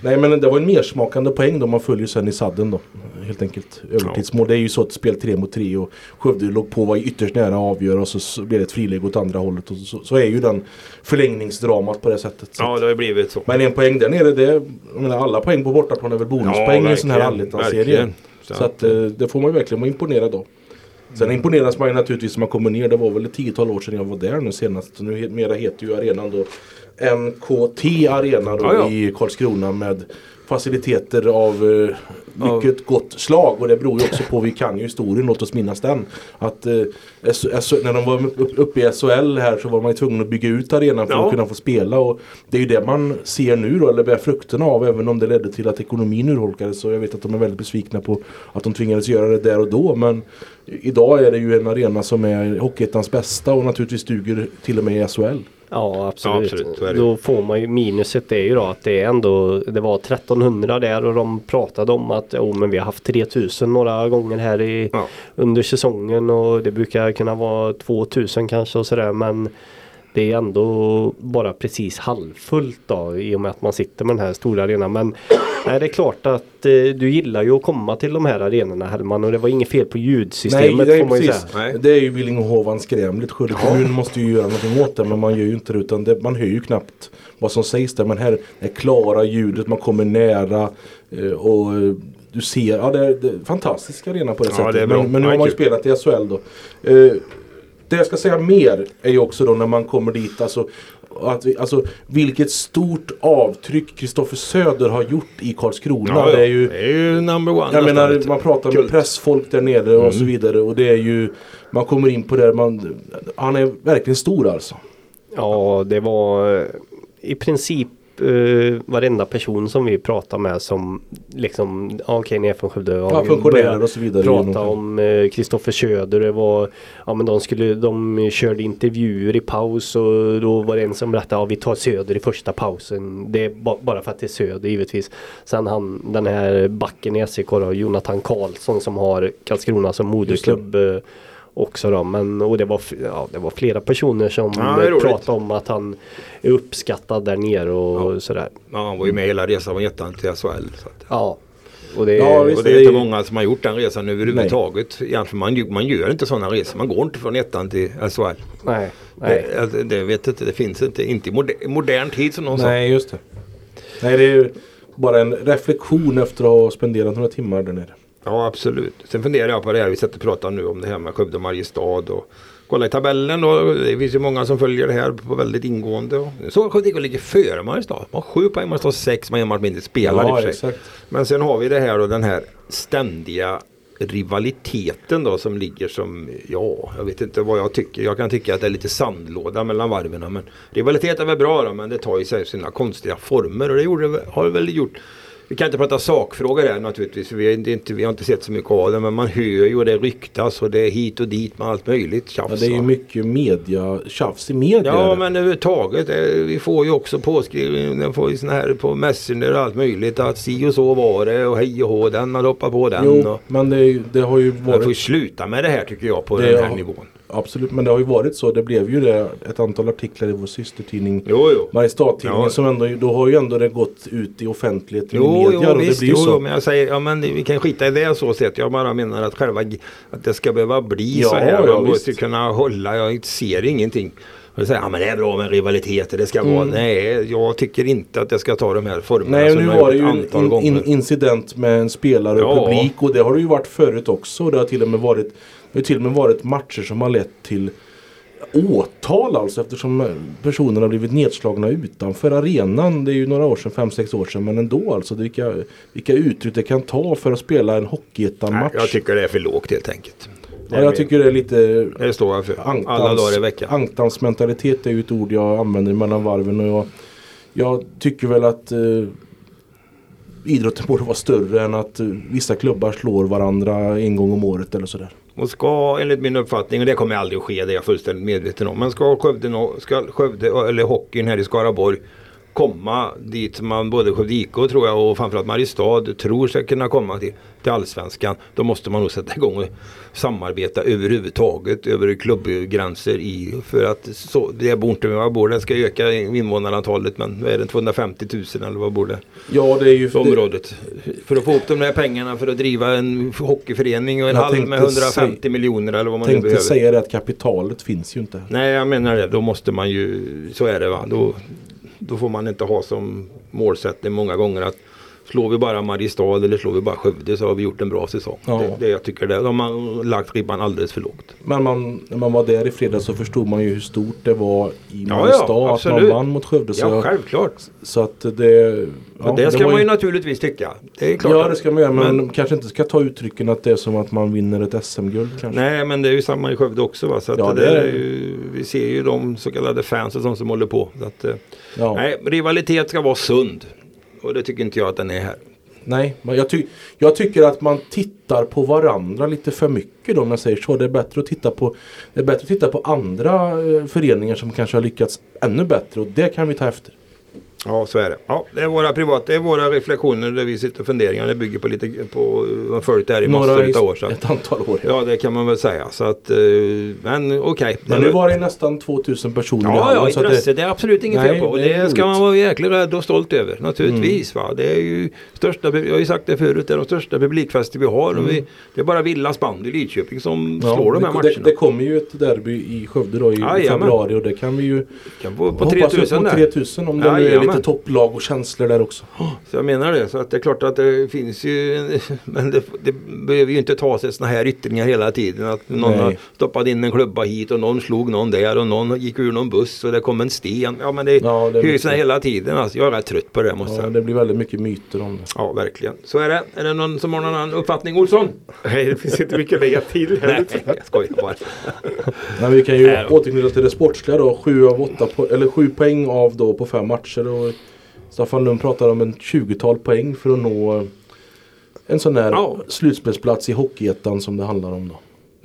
nej men det var en mersmakande poäng då man följer sen i sadden då. Helt enkelt. Övertidsmål. Det är ju så att spel 3 mot 3 och Skövde låg på var ytterst nära att avgöra och så, blev det ett friläge åt andra hållet. Och så, så är ju den förlängningsdramat på det sättet. Så. Ja, det har ju blivit så. Men en poäng där nere, det, jag menar, alla poäng på bortaplan är väl bonuspoäng i en sån här allettan-serie. Så att, eh, det får man ju verkligen vara imponerad av. Sen imponeras man ju naturligtvis när man kommer ner. Det var väl ett tiotal år sedan jag var där nu senast. Nu he- mera heter ju arenan då NKT Arena då Ja, ja. i Karlskrona med faciliteter av eh, mycket gott slag. Och det beror ju också på, vi kan ju historien, låt oss minnas den. Att eh, när de var upp- uppe i SHL här så var man ju tvungen att bygga ut arenan för Ja. att kunna få spela. Och det är ju det man ser nu då, eller bär frukterna av. Även om det ledde till att ekonomin urholkades. Så jag vet att de är väldigt besvikna på att de tvingades göra det där och då. Men idag är det ju en arena som är Hockeyettans bästa och naturligtvis duger till och med i SHL. Ja absolut. Ja, absolut. Då får man ju minuset är ju då att det är ändå Det var 1300 där och de pratade om att oh, men vi har haft 3000 några gånger här i Ja. under säsongen och det brukar kunna vara 2000 kanske och sådär men det är ändå bara precis halvfullt då i och med att man sitter med den här stora arenan. Men nej, det är klart att eh, du gillar ju att komma till de här arenorna Hellman och det var inget fel på ljudsystemet Nej, det är, får man ju precis. säga. Nej. det är ju Billingehov anskrämligt. Skövde kommun måste ju göra någonting åt det men man gör ju inte det utan det, man hör ju knappt vad som sägs där. Men här är klara ljudet, man kommer nära eh, och eh, du ser, ja det är, det är fantastisk arena på det Ja, sättet. det. Men, men nu har man ju spelat i SHL då. Eh, det jag ska säga mer är ju också då när man kommer dit alltså, att vi, alltså vilket stort avtryck Kristoffer Söder har gjort i Karlskrona. Ja, ja. Det är ju, det är ju number one. jag menar man pratar med Kult. pressfolk där nere och så vidare och det är ju Man kommer in på det man Han är verkligen stor alltså. Ja, det var eh, i princip eh, varenda person som vi pratade med som liksom, ja, okej ni är från Skövde. Ja, funktionärer och så vidare. Prata om eh, Kristoffer Söder. Det var, ja men de skulle, de körde intervjuer i paus och då var det en som berättade, ja vi tar Söder i första pausen. Det är ba, bara för att det är Söder givetvis. Sen han, den här backen i SEK då, Jonathan Karlsson som har Karlskrona som moderklubb. Också då, men och det var, ja, det var flera personer som Ja, pratade om att han är uppskattad där nere och sådär. Ja, han var ju med hela resan till SHL. Så att. Ja. Och det, Ja, visst. Och det är inte ju- många som har gjort den resan överhuvudtaget. Egentligen, man, man gör inte sådana resor. Man går inte från ettan till SHL. nej, nej. Det, alltså, det vet inte, det finns inte. Inte i moder, modern tid som någon sa. Nej just det. Nej det är ju bara en reflektion efter att ha spenderat några timmar där nere. Ja absolut. Sen funderar jag på det här vi sätter och pratar nu om det här med Skövde och Mariestad. Och kolla i tabellen och det finns ju många som följer det här på väldigt ingående. Så Skövde ligger före Mariestad. Man har sju poäng, Mariestad har sex, man har en match mindre spelare i och Ja för sig. Men sen har vi det här och den här ständiga rivaliteten då som ligger som, ja, jag vet inte vad jag tycker. Jag kan tycka att det är lite sandlåda mellan varven. Men rivalitet är väl bra då, men det tar ju sig sina konstiga former och det gjorde, har det väl gjort. Vi kan inte prata sakfrågor här naturligtvis, vi har inte, vi har inte sett så mycket av det. Men man hör ju och det ryktas och det är hit och dit med allt möjligt tjafs. Ja, det är ju mycket media, tjafs i media. Ja men överhuvudtaget. eh, Vi får ju också påskriven, den får ju såna här på Messenger och allt möjligt att si och så var det och hej och hå den har hoppat på den. Jo, och, men det, det har ju man får varit sluta med det här tycker jag på Det- den här ja. nivån. Absolut, men det har ju varit så. Det blev ju det ett antal artiklar i vår systertidning. Mariestad-tidningen Ja. som ändå, då har ju ändå det gått ut i offentligheten i media jo och visst, det blir jo, så. jo, men jag säger, ja men vi kan skita i det så sett. Jag bara menar att själva, att det ska behöva bli Ja, så här. ja, Man måste visst. kunna hålla, jag ser ingenting. Och säger, ja men det är bra med rivaliteter, det ska vara. Nej, jag tycker inte att det ska ta de här formerna Mm. Nej, som nu har var det ju en in, in, incident med en spelare och Ja. publik och det har det ju varit förut också. Det har till och med varit, det har till och med varit matcher som har lett till åtal alltså eftersom personerna har blivit nedslagna utanför arenan. Det är ju några år sedan, fem sex år sedan men ändå alltså. Vilka, vilka uttryck det kan ta för att spela en hockeyettan-match. jag tycker det är för lågt helt enkelt. Ja, jag tycker det är lite Det står jag för. Ankdams, Alla dagar i veckan. Ankdams mentalitet är ju ett ord jag använder mellan varven. Och jag, jag tycker väl att eh, idrotten borde vara större än att eh, vissa klubbar slår varandra en gång om året eller sådär. Och ska enligt min uppfattning, och det kommer aldrig att ske, det är jag fullständigt medveten om. Men ska Skövde, ska Skövde eller hockeyn här i Skaraborg komma dit man både Skövde IK tror jag och framförallt Mariestad tror ska kunna komma till, till Allsvenskan. Då måste man nog sätta igång och samarbeta överhuvudtaget över klubbgränser i för att så, det bor inte med vad bor det ska öka invånarantalet men vad är det 250 000 eller vad bor det? Ja det är ju... för området. För att få upp de där pengarna för att driva en hockeyförening och en Jag halv tänkte med 150 säg- miljoner eller vad man nu tänkte behöver. säga det att kapitalet finns ju inte. Nej jag menar det, då måste man ju, så är det va. Då, då får man inte ha som målsättning många gånger att slår vi bara Mariestad eller slår vi bara Skövde så har vi gjort en bra säsong. Ja. Det, det jag tycker det, de har lagt ribban alldeles för lågt. Men man, när man var där i fredags så förstod man ju hur stort det var i ja, Mariestad att man vann mot Skövde. Så, Ja självklart. så att det... Ja, det ska var man ju naturligtvis tycka. Det är klart. Ja det ska man göra men, Men- kanske inte ska ta uttrycken att det är som att man vinner ett SM-guld. Nej men det är ju samma i Skövde också va. Så Ja, det det är är det. ju, vi ser ju de så kallade fans och sånt som håller på. Att, eh, Ja. Nej, rivalitet ska vara sund. Och det tycker inte jag att den är här. Nej, men jag, ty jag tycker att man tittar på varandra lite för mycket då om jag säger så. Det är bättre att titta på, det är bättre att titta på andra eh, föreningar som kanske har lyckats ännu bättre och det kan vi ta efter. Ja, så är det. Ja, det är våra privata, det är våra reflektioner där vi sitter och funderar. Det bygger på lite på, har följt det här i massor av år. Så. att- ett antal år. Ja, det kan man väl säga. Så att, eh, men okej. Men nu var det nästan 2000 personer Ja, hallen, ja intresse. Det, är absolut inget Nej, fel på. Och det det ska man vara jäkligt rädd och stolt över. Naturligtvis. Va? Det är ju största, jag har ju sagt det förut, det är de största publikfester vi har. Och vi, det är bara Villas band i Lidköping som Ja, slår de här det, matcherna. det, det kommer ju ett derby i Skövde då i Jajamän. februari och det kan vi ju kan få på hoppas upp 3000 på där. 3000 om det nu är. Lite topplag och känslor där också. Så jag menar det. Så att det är klart att det finns ju Men det, det behöver ju inte ta sig sådana här yttringar hela tiden. Att någon Nej. har stoppat in en klubba hit och någon slog någon där och någon gick ur någon buss och det kom en sten. Ja men det Ja, det är mycket. hela tiden. Alltså, jag är rätt trött på det måste jag Ja, säga. det blir väldigt mycket myter om det. Ja verkligen. Så är det. Är det någon som har någon annan uppfattning Olsson? Nej, det finns inte mycket att lägga till här. Nej, jag skojar bara. Men vi kan ju Nej återknyta till det sportsliga då. Sju av åtta po- eller sju poäng av då på fem matcher. Och Staffan Lund pratar om en 20-tal poäng för att nå en sån här Ja. slutspelsplats i Hockeyettan som det handlar om då.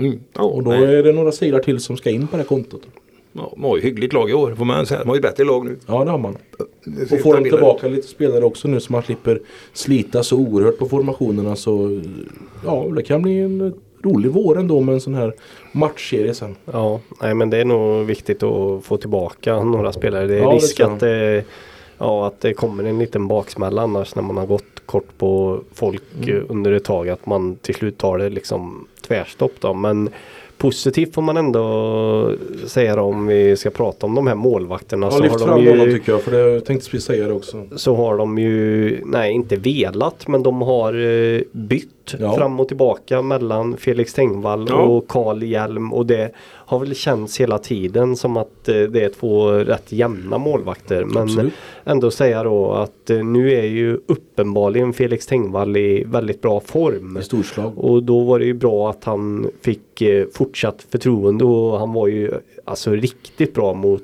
Mm. Ja, Och då nej. är det några segrar till som ska in på det här kontot. ja, de har ju hyggligt lag i år får man säga. De har ju bättre lag nu. Ja det har man. Det Och får de tillbaka lite spelare också nu så man slipper slita så oerhört på formationerna så ja det kan bli en rolig vår ändå med en sån här matchserie sen. Ja, nej men det är nog viktigt att få tillbaka några spelare. Det är Ja, det risk jag. att det, ja, att det kommer en liten baksmälla annars när man har gått kort på folk Mm. eh, under ett tag. Att man till slut tar det liksom tvärstopp då. Men positivt får man ändå säga då, om vi ska prata om de här målvakterna. Ja, så lyft har fram de honom ju, tycker jag för det tänkte precis säga det också. så har de ju, nej inte velat men de har eh, Ja. fram och tillbaka mellan Felix Tengvall Ja. och Karl Hjelm och det har väl känts hela tiden som att eh, det är två rätt jämna målvakter. Men Absolut. ändå säga då att eh, nu är ju uppenbarligen Felix Tengvall i väldigt bra form. Storslag. Och då var det ju bra att han fick eh, fortsatt förtroende och han var ju alltså riktigt bra mot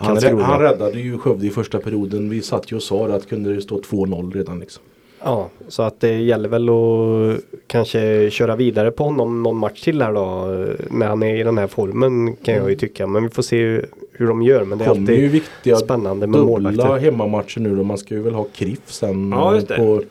Han, han räddade ju Skövde i första perioden. Vi satt ju och sa att kunde det stå 2-0 redan liksom. Ja, så att det gäller väl att kanske köra vidare på honom någon match till här då. När han är i den här formen kan jag ju tycka. Men vi får se hur, de gör. Men det är kommer ju alltid viktiga spännande med dubbla målvakter. hemmamatcher nu då. Man ska ju väl ha KRIF sen Ja, på,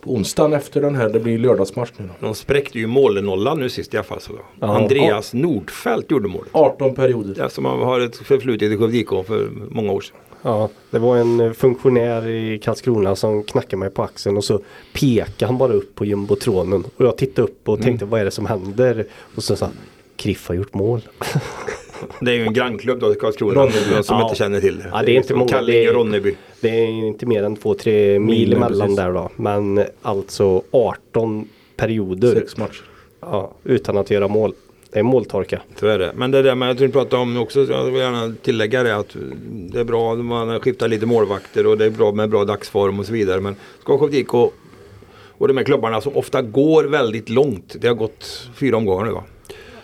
på onsdagen efter den här. Det blir lördagsmatch nu då. De spräckte ju målnollan nu sist i alla fall. Så. Ja. Andreas Nordfeldt gjorde målet. 18 perioder. Ja, som har ett förflutet i Skövde IK för många år sedan. Ja, det var en eh, funktionär i Karlskrona som knackade mig på axeln och så pekade han bara upp på jumbotronen. Och jag tittade upp och tänkte vad är det som händer? Och så sa han, Kriff har gjort mål. Det är ju en grannklubb då i Karlskrona. Ronneby. Som Ja. inte känner till. Ja, det är inte många. Kallinge, Det är- Ronneby. Det är inte mer än 2-3 mil Mil, emellan där då. Men alltså 18 perioder. Sex matcher. Ja, utan att göra mål. Det är måltorka. Så är det. Men det där med att du pratar om också, jag vill gärna tillägga det att det är bra att man skiftar lite målvakter och det är bra med bra dagsform och så vidare. Men Skövde IK och de här klubbarna som ofta går väldigt långt. Det har gått fyra omgångar nu va?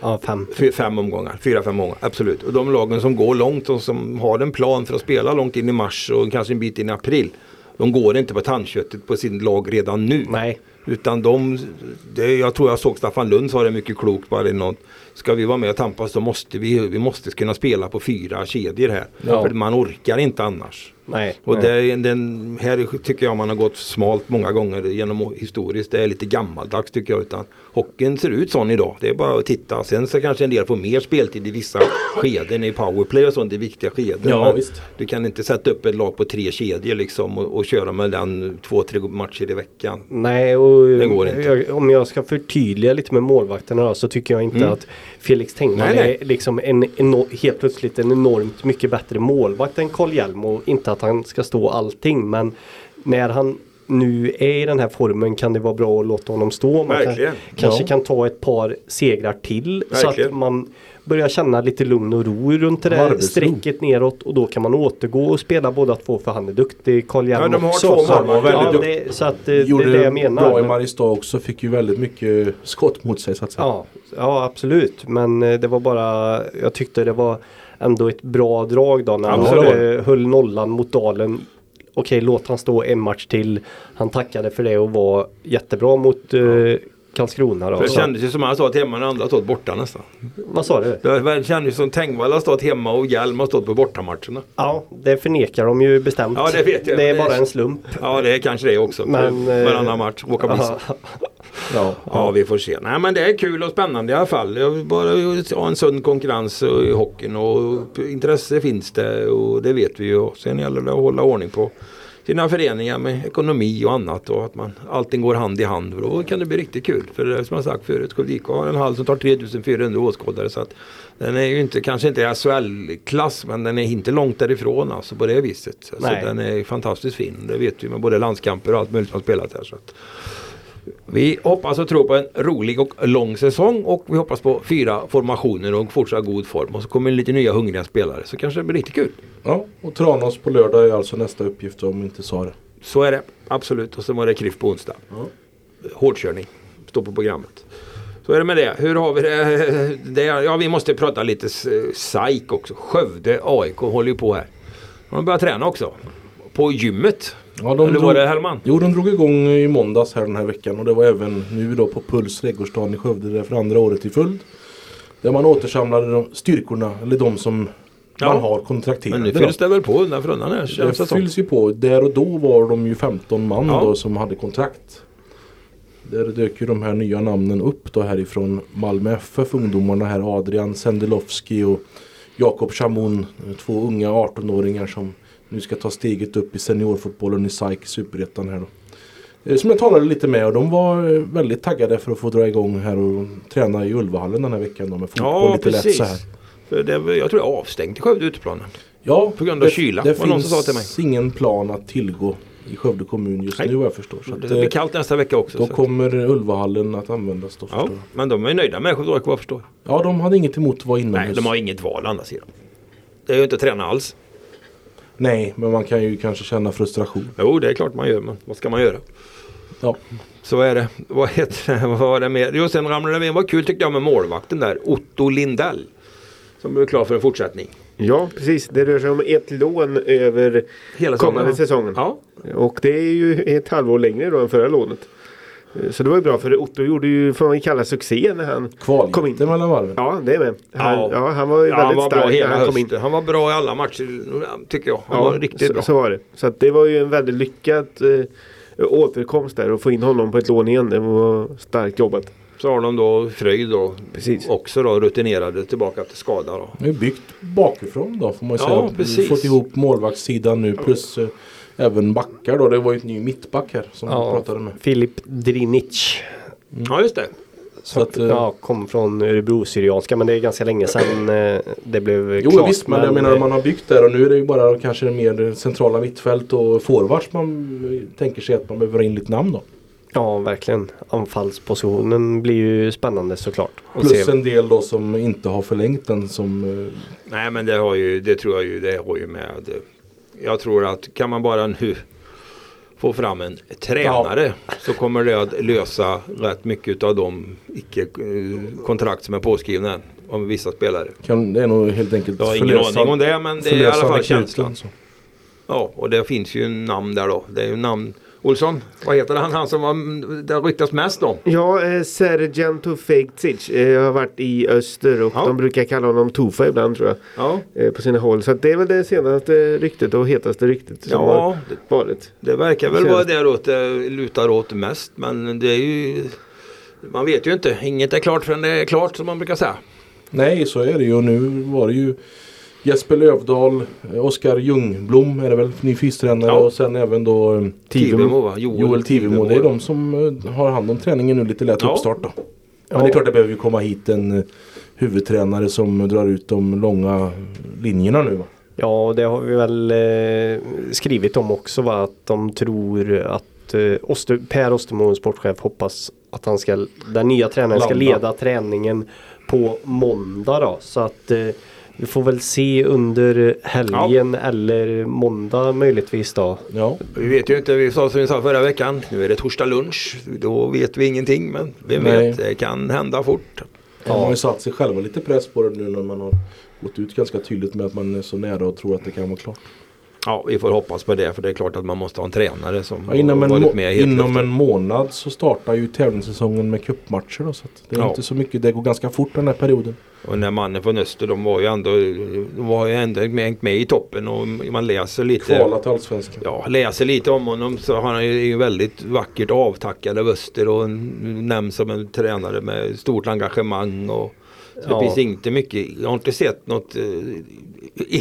Ja, fem. Fy- Fem omgångar, fyra, fem omgångar, absolut. Och de lagen som går långt och som har en plan för att spela långt in i mars och kanske en bit in i april. De går inte på tandköttet på sin lag redan nu. Nej. Utan de, det, jag tror jag såg Staffan Lund sa det mycket klokt bara något. Ska vi vara med och tampas så måste vi, vi måste kunna spela på fyra kedjor här. Ja. För man orkar inte annars. Nej. Och nej. det, den, här tycker jag man har gått smalt många gånger genom historiskt. Det är lite gammaldags tycker jag. Utan hockeyn ser ut sån idag. Det är bara att titta. Sen så kanske en del får mer speltid i vissa skeden i powerplay och sånt. I viktiga skeden. Ja, Men visst. Du kan inte sätta upp ett lag på tre kedjor liksom och, och köra med den två, tre matcher i veckan. Nej, och Det går inte. Jag, om jag ska förtydliga lite med målvakterna så tycker jag inte Mm. att Felix Tengvall är liksom en, eno- helt plötsligt en enormt mycket bättre målvakt än Karl Hjelm och inte att han ska stå allting men när han nu är i den här formen kan det vara bra att låta honom stå. Man kan, kanske Ja. kan ta ett par segrar till så Verkligen. att man börjar känna lite lugn och ro runt det där strecket neråt och då kan man återgå och spela båda två för han är duktig, Hjelm Ja, de har också. två Så- målvakter. Ja, det, så att eh, det, det Gjorde är det jag menar. bra i Mariestad också. Fick ju väldigt mycket skott mot sig så att säga. Ja, ja absolut. Men eh, det var bara, jag tyckte det var ändå ett bra drag då när han höll, höll nollan mot Dalen. Okej, låt han stå en match till. Han tackade för det och var jättebra mot eh, Karlskrona då. Det kändes ju som han stått hemma när andra stått borta nästan. vad sa du? Det kändes som Tengvall har stått hemma och Hjelm har stått på bortamatcherna. Ja, det förnekar de ju bestämt. Ja, det vet jag. Det är bara en slump. Ja det är kanske det också. Men, Men, eh, Varannan match, åka buss. Ja, Ja. Vi får se. Nej men det är kul och spännande i alla fall. Jag bara ha en sund konkurrens i hockeyn och intresse finns det och det vet vi ju. Sen gäller det att hålla ordning på sina föreningar med ekonomi och annat och att man, allting går hand i hand. Då kan det bli riktigt kul. För det är som jag sagt förut, Skövde har en hall som tar 3400 åskådare. Så att den är ju inte, kanske inte SHL-klass men den är inte långt därifrån alltså på det viset. Så den är fantastiskt fin. Det vet vi med både landskamper och allt möjligt som har spelat här. Så att vi hoppas och tror på en rolig och lång säsong och vi hoppas på fyra formationer och fortsatt god form. Och så kommer lite nya hungriga spelare så kanske det blir riktigt kul. ja. Och Tranås på lördag är alltså nästa uppgift om inte sa det. Så är det absolut och så var det KRIF på onsdag. Ja. Hårdkörning står på programmet. Så är det med det. Hur har vi det? det ja, vi måste prata lite SAIK också. Skövde AIK håller ju på här. De har börjat träna också. På gymmet. Ja, de Eller var det Hellman? Jo, de drog igång i måndags här den här veckan och det var även nu då på Puls trädgårdsstaden i Skövde där för andra året i följd. Där man återsamlade de styrkorna, eller de som Ja. man har kontrakterade. Men nu fylls det väl på undan för undan här känns det Det fylls ju på. Där och då var de ju 15 man Ja. då som hade kontrakt. Där dök ju de här nya namnen upp då härifrån Malmö FF. Ungdomarna här Adrian Sendelovski och Jakob Chamon. Två unga 18-åringar som nu ska ta steget upp i seniorfotbollen i SAIK Superettan här då. Eh, Som jag talade lite med och de var eh, väldigt taggade för att få dra igång här och träna i Ulvahallen den här veckan då med fotboll Ja lite precis. lätt så här. För det, jag tror det är avstängt i Skövde uteplanen. Ja, På grund av det, kyla, Det var det någon finns som sa ingen plan att tillgå i Skövde kommun just Nej. nu vad jag förstår. Så Det blir eh, kallt nästa vecka också. då kommer Ulvahallen att användas då ja, men de är nöjda med Skövde AIK vad jag förstår. Ja, de hade inget emot att vara inomhus. Nej, de har inget val å andra sidan. Det är ju inte att träna alls. Nej, men man kan ju kanske känna frustration. Jo, det är klart man gör, men vad ska man göra? Ja, Så är det. Vad heter det? Vad var det mer? Jo, sen ramlade det in. Vad kul tyckte jag med målvakten där. Otto Lindell. Som blev klar för en fortsättning. Ja, precis. Det rör sig om ett lån över Hela kommande säsongen. Ja, Och det är ju ett halvår längre då än förra lånet. Eh, Så det var ju bra för Otto gjorde ju, får man kalla succé när han kom in. mellan varven. Ja, det är med. Han, Ja. ja. han var ju ja väldigt han var stark när hela han kom in. Han var bra i alla matcher tycker jag. Han var riktigt så, bra. så var det. Så att det var ju en väldigt lyckad eh, återkomst där och få in honom på ett lån igen. Det var starkt jobbat. Så har de då Fröjd då. Precis. Också då rutinerade tillbaka efter skada då. De är byggt bakifrån då får man ju Ja, säga. Precis. fått ihop målvaktssidan nu plus eh, även backar då. Det var ju ett ny mittback här som vi Ja, pratade med. Filip Drinic. Ja just det. Så att, eh, Ja, kom från Örebro-Syrianska men det är ganska länge sedan eh, det blev Jo klart. visst, men jag menar man har byggt där och nu är det ju bara kanske mer centrala mittfält och forwards man eh, tänker sig att man behöver ha in lite namn då. Ja, verkligen. Anfallspositionen blir ju spännande såklart. Plus se. en del då som inte har förlängt den som eh, Nej men det har ju, det tror jag ju, det har ju med. Jag tror att kan man bara nu få fram en tränare så kommer det att lösa rätt mycket av de icke-kontrakt som är påskrivna om vissa spelare. kan, det är nog helt enkelt Jag har ingen aning om det men det är i alla fall känslan. så. Ja och det finns ju namn där då. Det är ju namn. Olsson, vad heter han? Han som var, det har ryktats mest om. Ja, eh, Serjan Tufegdzic eh, har varit i öster och Ja. de brukar kalla honom Tufa ibland tror jag. Ja, Eh, på sina håll. Så att det är väl det senaste ryktet och hetaste ryktet som ja har det, varit. det verkar väl vara däråt det lutar åt mest men det är ju man vet ju inte. Inget är klart förrän det är klart som man brukar säga. Nej, så är det ju. Och nu var det ju Jesper Lövdahl, Oskar Ljungblom är det väl, ny fystränare Ja. och sen även då eh, Tivemo va? Joel Tivemo. Det är de som eh, har hand om träningen nu lite lätt Ja. uppstart då. Men det är klart det behöver ju komma hit en eh, huvudtränare som drar ut de långa linjerna nu va. Ja, det har vi väl eh, skrivit om också va? Att de tror att eh, Oster, Per Ostermo, sportchef, hoppas att han ska, den nya tränaren ska Landa. leda träningen på måndag då. Så att eh, vi får väl se under helgen eller måndag möjligtvis då. Ja, Vi vet ju inte, vi sa som vi sa förra veckan, nu är det torsdag lunch. Då vet vi ingenting men vem Nej. vet, det kan hända fort. de har ju satt sig själva lite press på det nu när man har gått ut ganska tydligt med att man är så nära och tror att det kan vara klart. Ja, vi får hoppas på det för det är klart att man måste ha en tränare som Ja, inom, har en varit må- med inom efter. en månad så startar ju tävlingssäsongen med cupmatcher. Då, så att det är Ja. inte så mycket. Det går ganska fort den här perioden. Och den här mannen från Öster de var ju ändå, de var ju ändå med, med i toppen och man läser lite Kvala till Allsvenskan. Ja, läser lite om honom så han är ju väldigt vackert avtackad av Öster och nämns som en tränare med stort engagemang. Och, så Ja. det finns inte mycket, jag har inte sett något eh,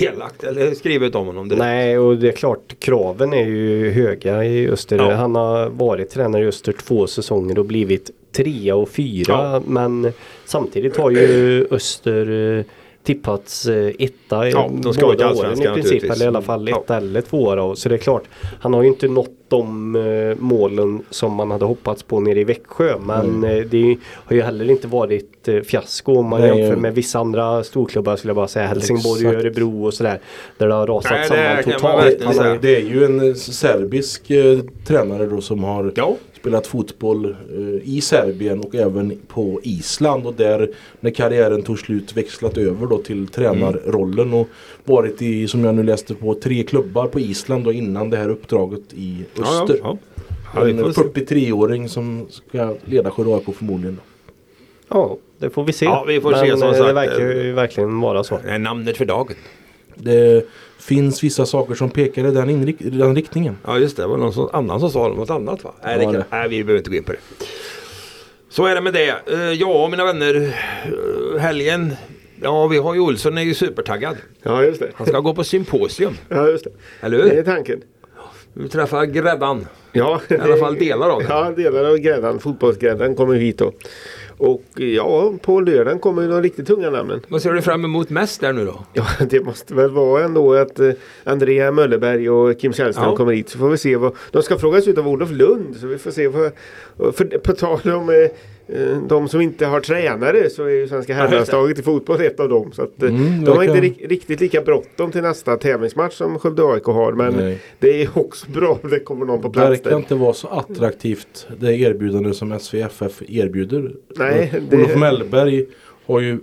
elakt eller skrivet om honom. direkt. Nej och det är klart kraven är ju höga i Öster. Ja. Han har varit tränare i Öster två säsonger och blivit trea och fyra. Men samtidigt har ju Öster eh, tippats eh, etta i Ja, de ska båda åren i princip. Eller i alla fall Ja. etta eller tvåa då. Så det är klart. Han har ju inte nått de eh, målen som man hade hoppats på nere i Växjö. Men eh, det har ju heller inte varit fiasko om man Nej, jämför ja. med vissa andra storklubbar skulle jag bara säga. Helsingborg och Exakt. Örebro och sådär. Där det har rasat Nej, det samman totalt. ju- Det är ju en serbisk eh, tränare då som har Ja, spelat fotboll eh, i Serbien och även på Island och där när karriären tog slut växlat över då till tränarrollen och varit i, som jag nu läste på, tre klubbar på Island och innan det här uppdraget i ja, ja, Öster. ja. ja får en se. 43-åring som ska leda AIK förmodligen. Ja, det får vi se. Ja, vi får Men se, som eh, det sagt, verkar eh, ju verkligen vara så. Det är namnet för dagen. Det finns vissa saker som pekar i den, inrik- i den riktningen. Ja just det, det var någon som, annan som sa något annat va? Nej, det kan, det. nej vi behöver inte gå in på det. Så är det med det. Eh, ja mina vänner, eh, helgen. Ja vi har ju Olsson är ju supertaggad. Ja, just det. Han ska gå på symposium. Ja, just det. Eller Det är hur? tanken. Vi träffar gräddan. Ja, I alla fall delar av den. Ja, delar av gräddan. Fotbollsgräddan kommer hit då. Och ja, på lördagen kommer ju de riktigt tunga namnen. Vad ser du fram emot mest där nu då? Ja, det måste väl vara ändå att eh, Andrea Möllerberg och Kim Källström Ja. kommer hit. Så får vi se vad... De ska frågas ut av Olof Lund. Så vi får se vad... För, på tal om eh, eh, de som inte har tränare så är ju Svenska det. herrlandslaget i fotboll ett av dem. Så att, Mm, de har inte verkar- ri- riktigt lika bråttom till nästa tävlingsmatch som Skövde AIK har. Men Nej. det är också bra om det kommer någon på Det plats verkar där. inte vara så attraktivt det erbjudande som SVFF erbjuder. Nej, det- Olof Mellberg har ju,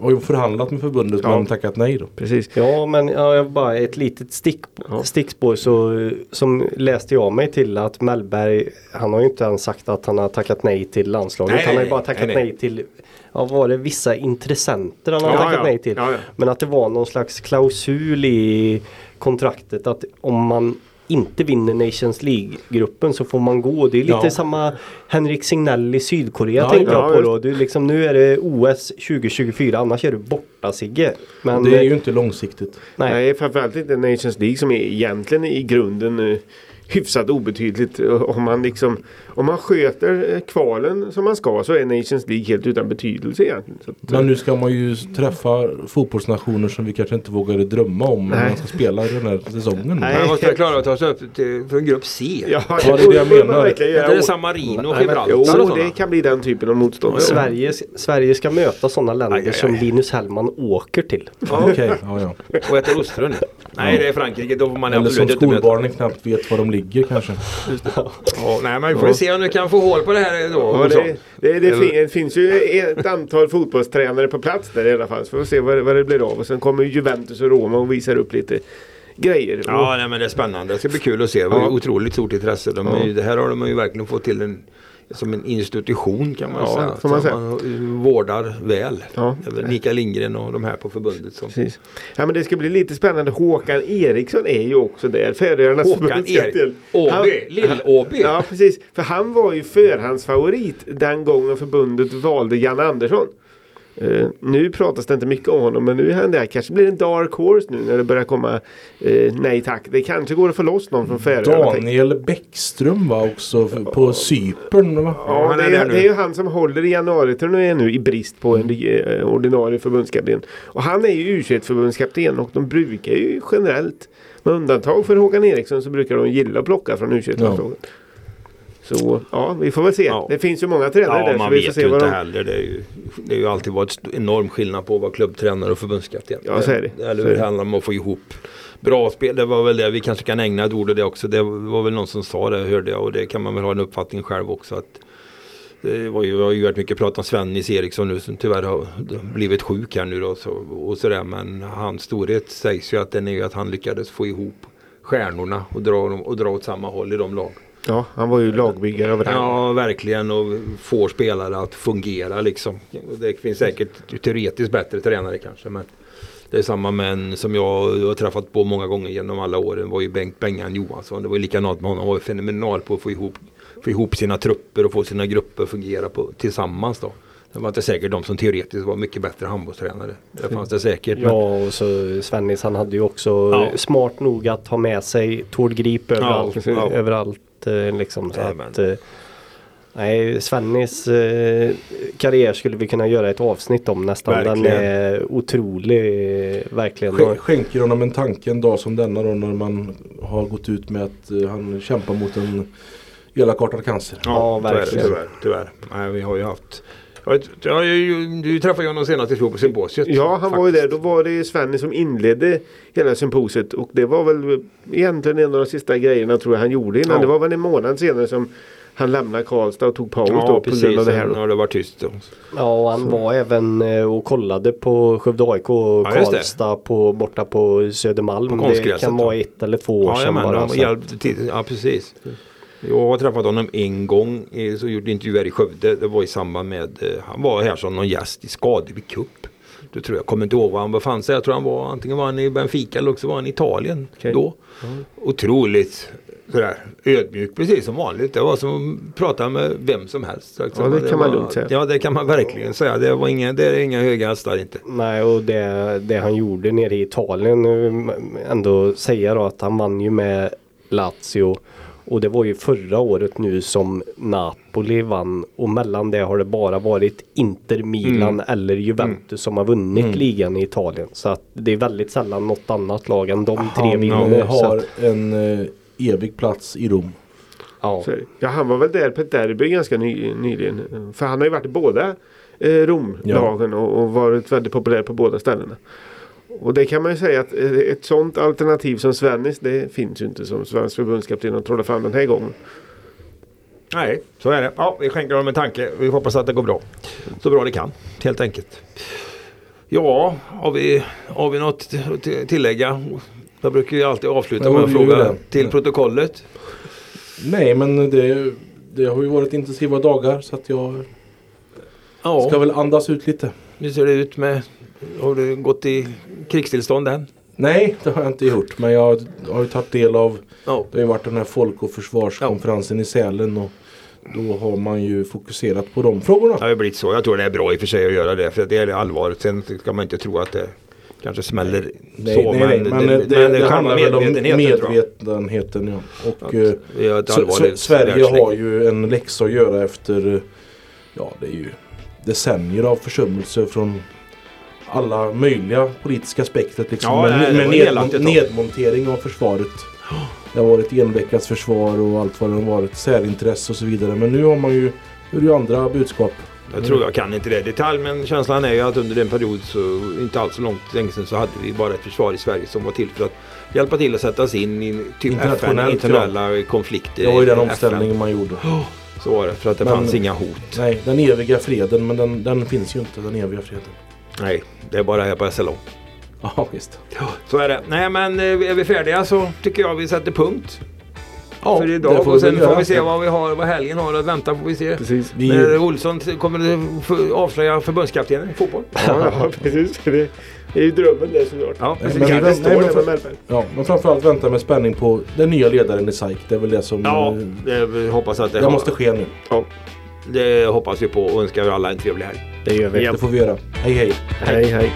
har ju förhandlat med förbundet Ja. men tackat nej då. Precis. Ja men ja, jag bara ett litet stick, Ja. stickspår så som läste jag mig till att Mellberg Han har ju inte ens sagt att han har tackat nej till landslaget. Nej, han har nej, ju bara nej, tackat nej. nej, till Ja var det vissa intressenter han har Ja, tackat ja. nej till. Ja, ja. Men att det var någon slags klausul i kontraktet att om man inte vinner Nations League-gruppen så får man gå. Det är lite Ja. samma Henrik Signell i Sydkorea Ja, tänkte ja, jag på då. Du, liksom, nu är det OS 2024 annars är du borta Sigge. Men det är ju inte långsiktigt. nej. Nej, framförallt inte Nations League som är egentligen i grunden eh, hyfsat obetydligt. Eh, Om man, liksom, om man sköter eh, kvalen som man ska så är Nations League helt utan betydelse egentligen. Så att, eh, Men nu ska man ju träffa fotbollsnationer som vi kanske inte vågade drömma om när Nej. man ska spela den här säsongen. Nej. Man måste klara att ta sig upp till, från grupp C. ja, det är det jag menar. Är göra. det San Marino och Gibraltar och Jo, det kan bli den typen av motstånd. Sverige, Sverige ska möta sådana länder Aj, aj, aj. som Linus Hellman åker till. Ja, Okej, ja, ja. Och äter ostron. Nej det är Frankrike, då får man Eller som inte skolbarnen knappt vet var de ligger kanske. Ja, nej men vi får se om du kan få hål på det här då. Ja, det, det, det, fin, det finns ju ett antal fotbollstränare på plats där i alla fall. Så får vi se vad, det- vad det blir av. Och sen kommer Juventus och Roma och visar upp lite grejer. Ja, nej, men det är spännande. Det ska bli kul att se. Det var Ja. otroligt stort intresse. De ju, det här har de ju verkligen fått till en, som en institution kan man Ja, säga. får man som säga. man vårdar väl. Ja. Mikael Lindgren och de här på förbundet. Som, Precis. Ja men det ska bli lite spännande. Håkan Eriksson är ju också där. Färöarnas Håkan förbundskapten. Erik. Åby. Han- Lill-Åby. Ja precis. För han var ju förhandsfavorit den gången förbundet valde Jan Andersson. Eh, nu pratas det inte mycket om honom men nu är han där. Kanske blir det en dark horse nu när det börjar komma eh, nej tack. Det kanske går att få loss någon från Färöarna. Daniel Bäckström var också f- på Cypern va? Ja, han det, är det är ju han som håller i januariturnén nu i brist på en eh, ordinarie förbundskapten. Och han är ju U21-förbundskapten och de brukar ju generellt med undantag för Håkan Eriksson så brukar de gilla att plocka från U21-landslaget. Så ja, vi får väl se. Ja. Det finns ju många tränare Ja, där. så man vi får vet se ju inte de... heller. Det är ju, det är ju alltid varit enorm skillnad på att vara klubbtränare och förbundskapten. Ja, så är det. Eller Så hur det. handlar om att få ihop bra spel. Det var väl det vi kanske kan ägna ett ord åt det också. Det var väl någon som sa det hörde jag och det kan man väl ha en uppfattning själv också. att Det var ju, det har ju varit mycket prat om Svennis Eriksson nu som tyvärr har blivit sjuk här nu då. Så, och sådär. Men hans storhet sägs ju att den är ju att han lyckades få ihop stjärnorna och dra, dem, och dra åt samma håll i de lag. Ja, han var ju lagbyggare över Ja, verkligen och får spelare att fungera liksom. Det finns säkert teoretiskt bättre tränare kanske. Men det är samma män som jag har träffat på många gånger genom alla åren. var ju Bengt Bengan Johansson. Det var ju likadant med honom. Han var ju fenomenal på att få ihop, få ihop sina trupper och få sina grupper att fungera på, tillsammans. Då. Det var inte säkert de som teoretiskt var mycket bättre handbollstränare. Det fanns det säkert. men- Ja och så Svennis han hade ju också Ja. smart nog att ha med sig Tord Grip överallt. Ja. överallt eh, liksom. Så att, eh, nej, Svennis eh, karriär skulle vi kunna göra ett avsnitt om nästan. Den Verkligen. är otrolig. Verkligen. Skän- Skänker honom en tanke en dag som denna då när man har gått ut med att han kämpar mot en elakartad cancer. Ja, tyvärr, verkligen. Tyvärr, tyvärr. Nej, vi har ju haft jag, jag, jag, du träffade ju honom senast i fjol på symposiet. Ja, han var ju faktiskt. där. Då var det Svenny som inledde hela symposiet. Och det var väl egentligen en av de sista grejerna tror jag han gjorde innan. Ja. Det var väl en månad senare som han lämnade Karlstad och tog paus Ja, då på precis. grund av det här. Då. har det varit tyst. Då. Ja och han var även eh, och kollade på Skövde AIK och Ja. Karlstad på, borta på Södermalm. På det kan då. vara ett eller två år Ja, sedan bara. så hjälpte till. Ja, precis. Jag har träffat honom en gång. Så gjorde intervjuer i Skövde. Det var i samband med. eh, Han var här som någon gäst i Skadeby Cup. Det tror jag. kommer inte ihåg var han befann sig. Jag tror han var antingen var han i Benfica eller också var han i Italien Okej. då. Otroligt sådär ödmjuk precis som vanligt. Det var som att prata med vem som helst. Ja, det kan man var, lugnt säga. Ja det kan man verkligen säga. Det, var inga, det är inga höga hästar inte. Nej och det, det han gjorde nere i Italien eh, ändå säga då att han vann ju med Lazio och det var ju förra året nu som Napoli vann och mellan det har det bara varit Inter, Milan Mm. eller Juventus som har vunnit ligan i Italien. Så att det är väldigt sällan något annat lag än de tre Han vinner. Så har en eh, evig plats i Rom. ja. Så, ja, han var väl där på ett derby ganska ny, nyligen. För han har ju varit i båda eh, Romlagen och, och varit väldigt populär på båda ställena. Och det kan man ju säga att eh, ett sånt alternativ som Svennis det finns ju inte som svensk förbundskapten att trolla fram den här gången. Nej, så är det. Ja, vi skänker honom en tanke. Vi hoppas att det går bra. Så bra det kan, helt enkelt. Ja, har vi, har vi något att tillägga? Jag brukar ju alltid avsluta med gör fråga till protokollet. Nej men det, det har ju varit intensiva dagar så att jag Ja, ska väl andas ut lite. hur ser det ut med... Har du gått i krigstillstånd än? Nej, det har jag inte gjort. Men jag har ju tagit del av Ja. Det har ju varit den här folk och försvarskonferensen i Sälen. Och då har man ju fokuserat på de frågorna. Det har ju blivit så. Jag tror det är bra i och för sig att göra det. För det är allvaret. Sen ska man inte tro att det kanske smäller Nej, så. nej, nej, men det, det, det, kan handlar väl om medvetenheten. Ja. Och, ett Så, så, allvarligt Sverige världsläge. har ju en läxa att göra efter eh, ja, det är ju decennier av försummelser från alla möjliga politiska spektret. Liksom. Ja, med med ned, nedmontering av försvaret. Det har varit enveckasförsvar och allt vad det har varit. Särintresse och så vidare. Men nu har man ju, är det ju andra budskap. Jag tror jag kan inte det i detalj men känslan är ju att under den period så inte alls så långt länge sedan så hade vi bara ett försvar i Sverige som var till för att hjälpa till att sätta oss in i typ FN, Internationellt, internationella konflikter. Det var ju den omställningen man gjorde. Så var det för att det Men- fanns inga hot. Nej, den eviga freden. Men den, den finns ju inte, den eviga freden. Nej, det är bara här på SLO. Ja, visst. Så är det. Nej men eh, är vi färdiga så tycker jag vi sätter punkt Ja, för idag. Och vi sen väl får vi se vad vi har, vad helgen har att vänta får vi se. Precis. Vi, När Olsson kommer avslöja förbundskaptenen i fotboll. Ja, ja precis. Det är ju drömmen det såklart. Ja, Men precis. vi vänt- det stå nej, men för- ja, men framförallt vänta med spänning på den nya ledaren i SAIK. Det är väl det som Ja, eh, det, vi hoppas att det, det måste ske nu. Det hoppas vi på och önskar alla en trevlig helg. Det gör vi. Det får vi göra. Hej hej. Hej hej.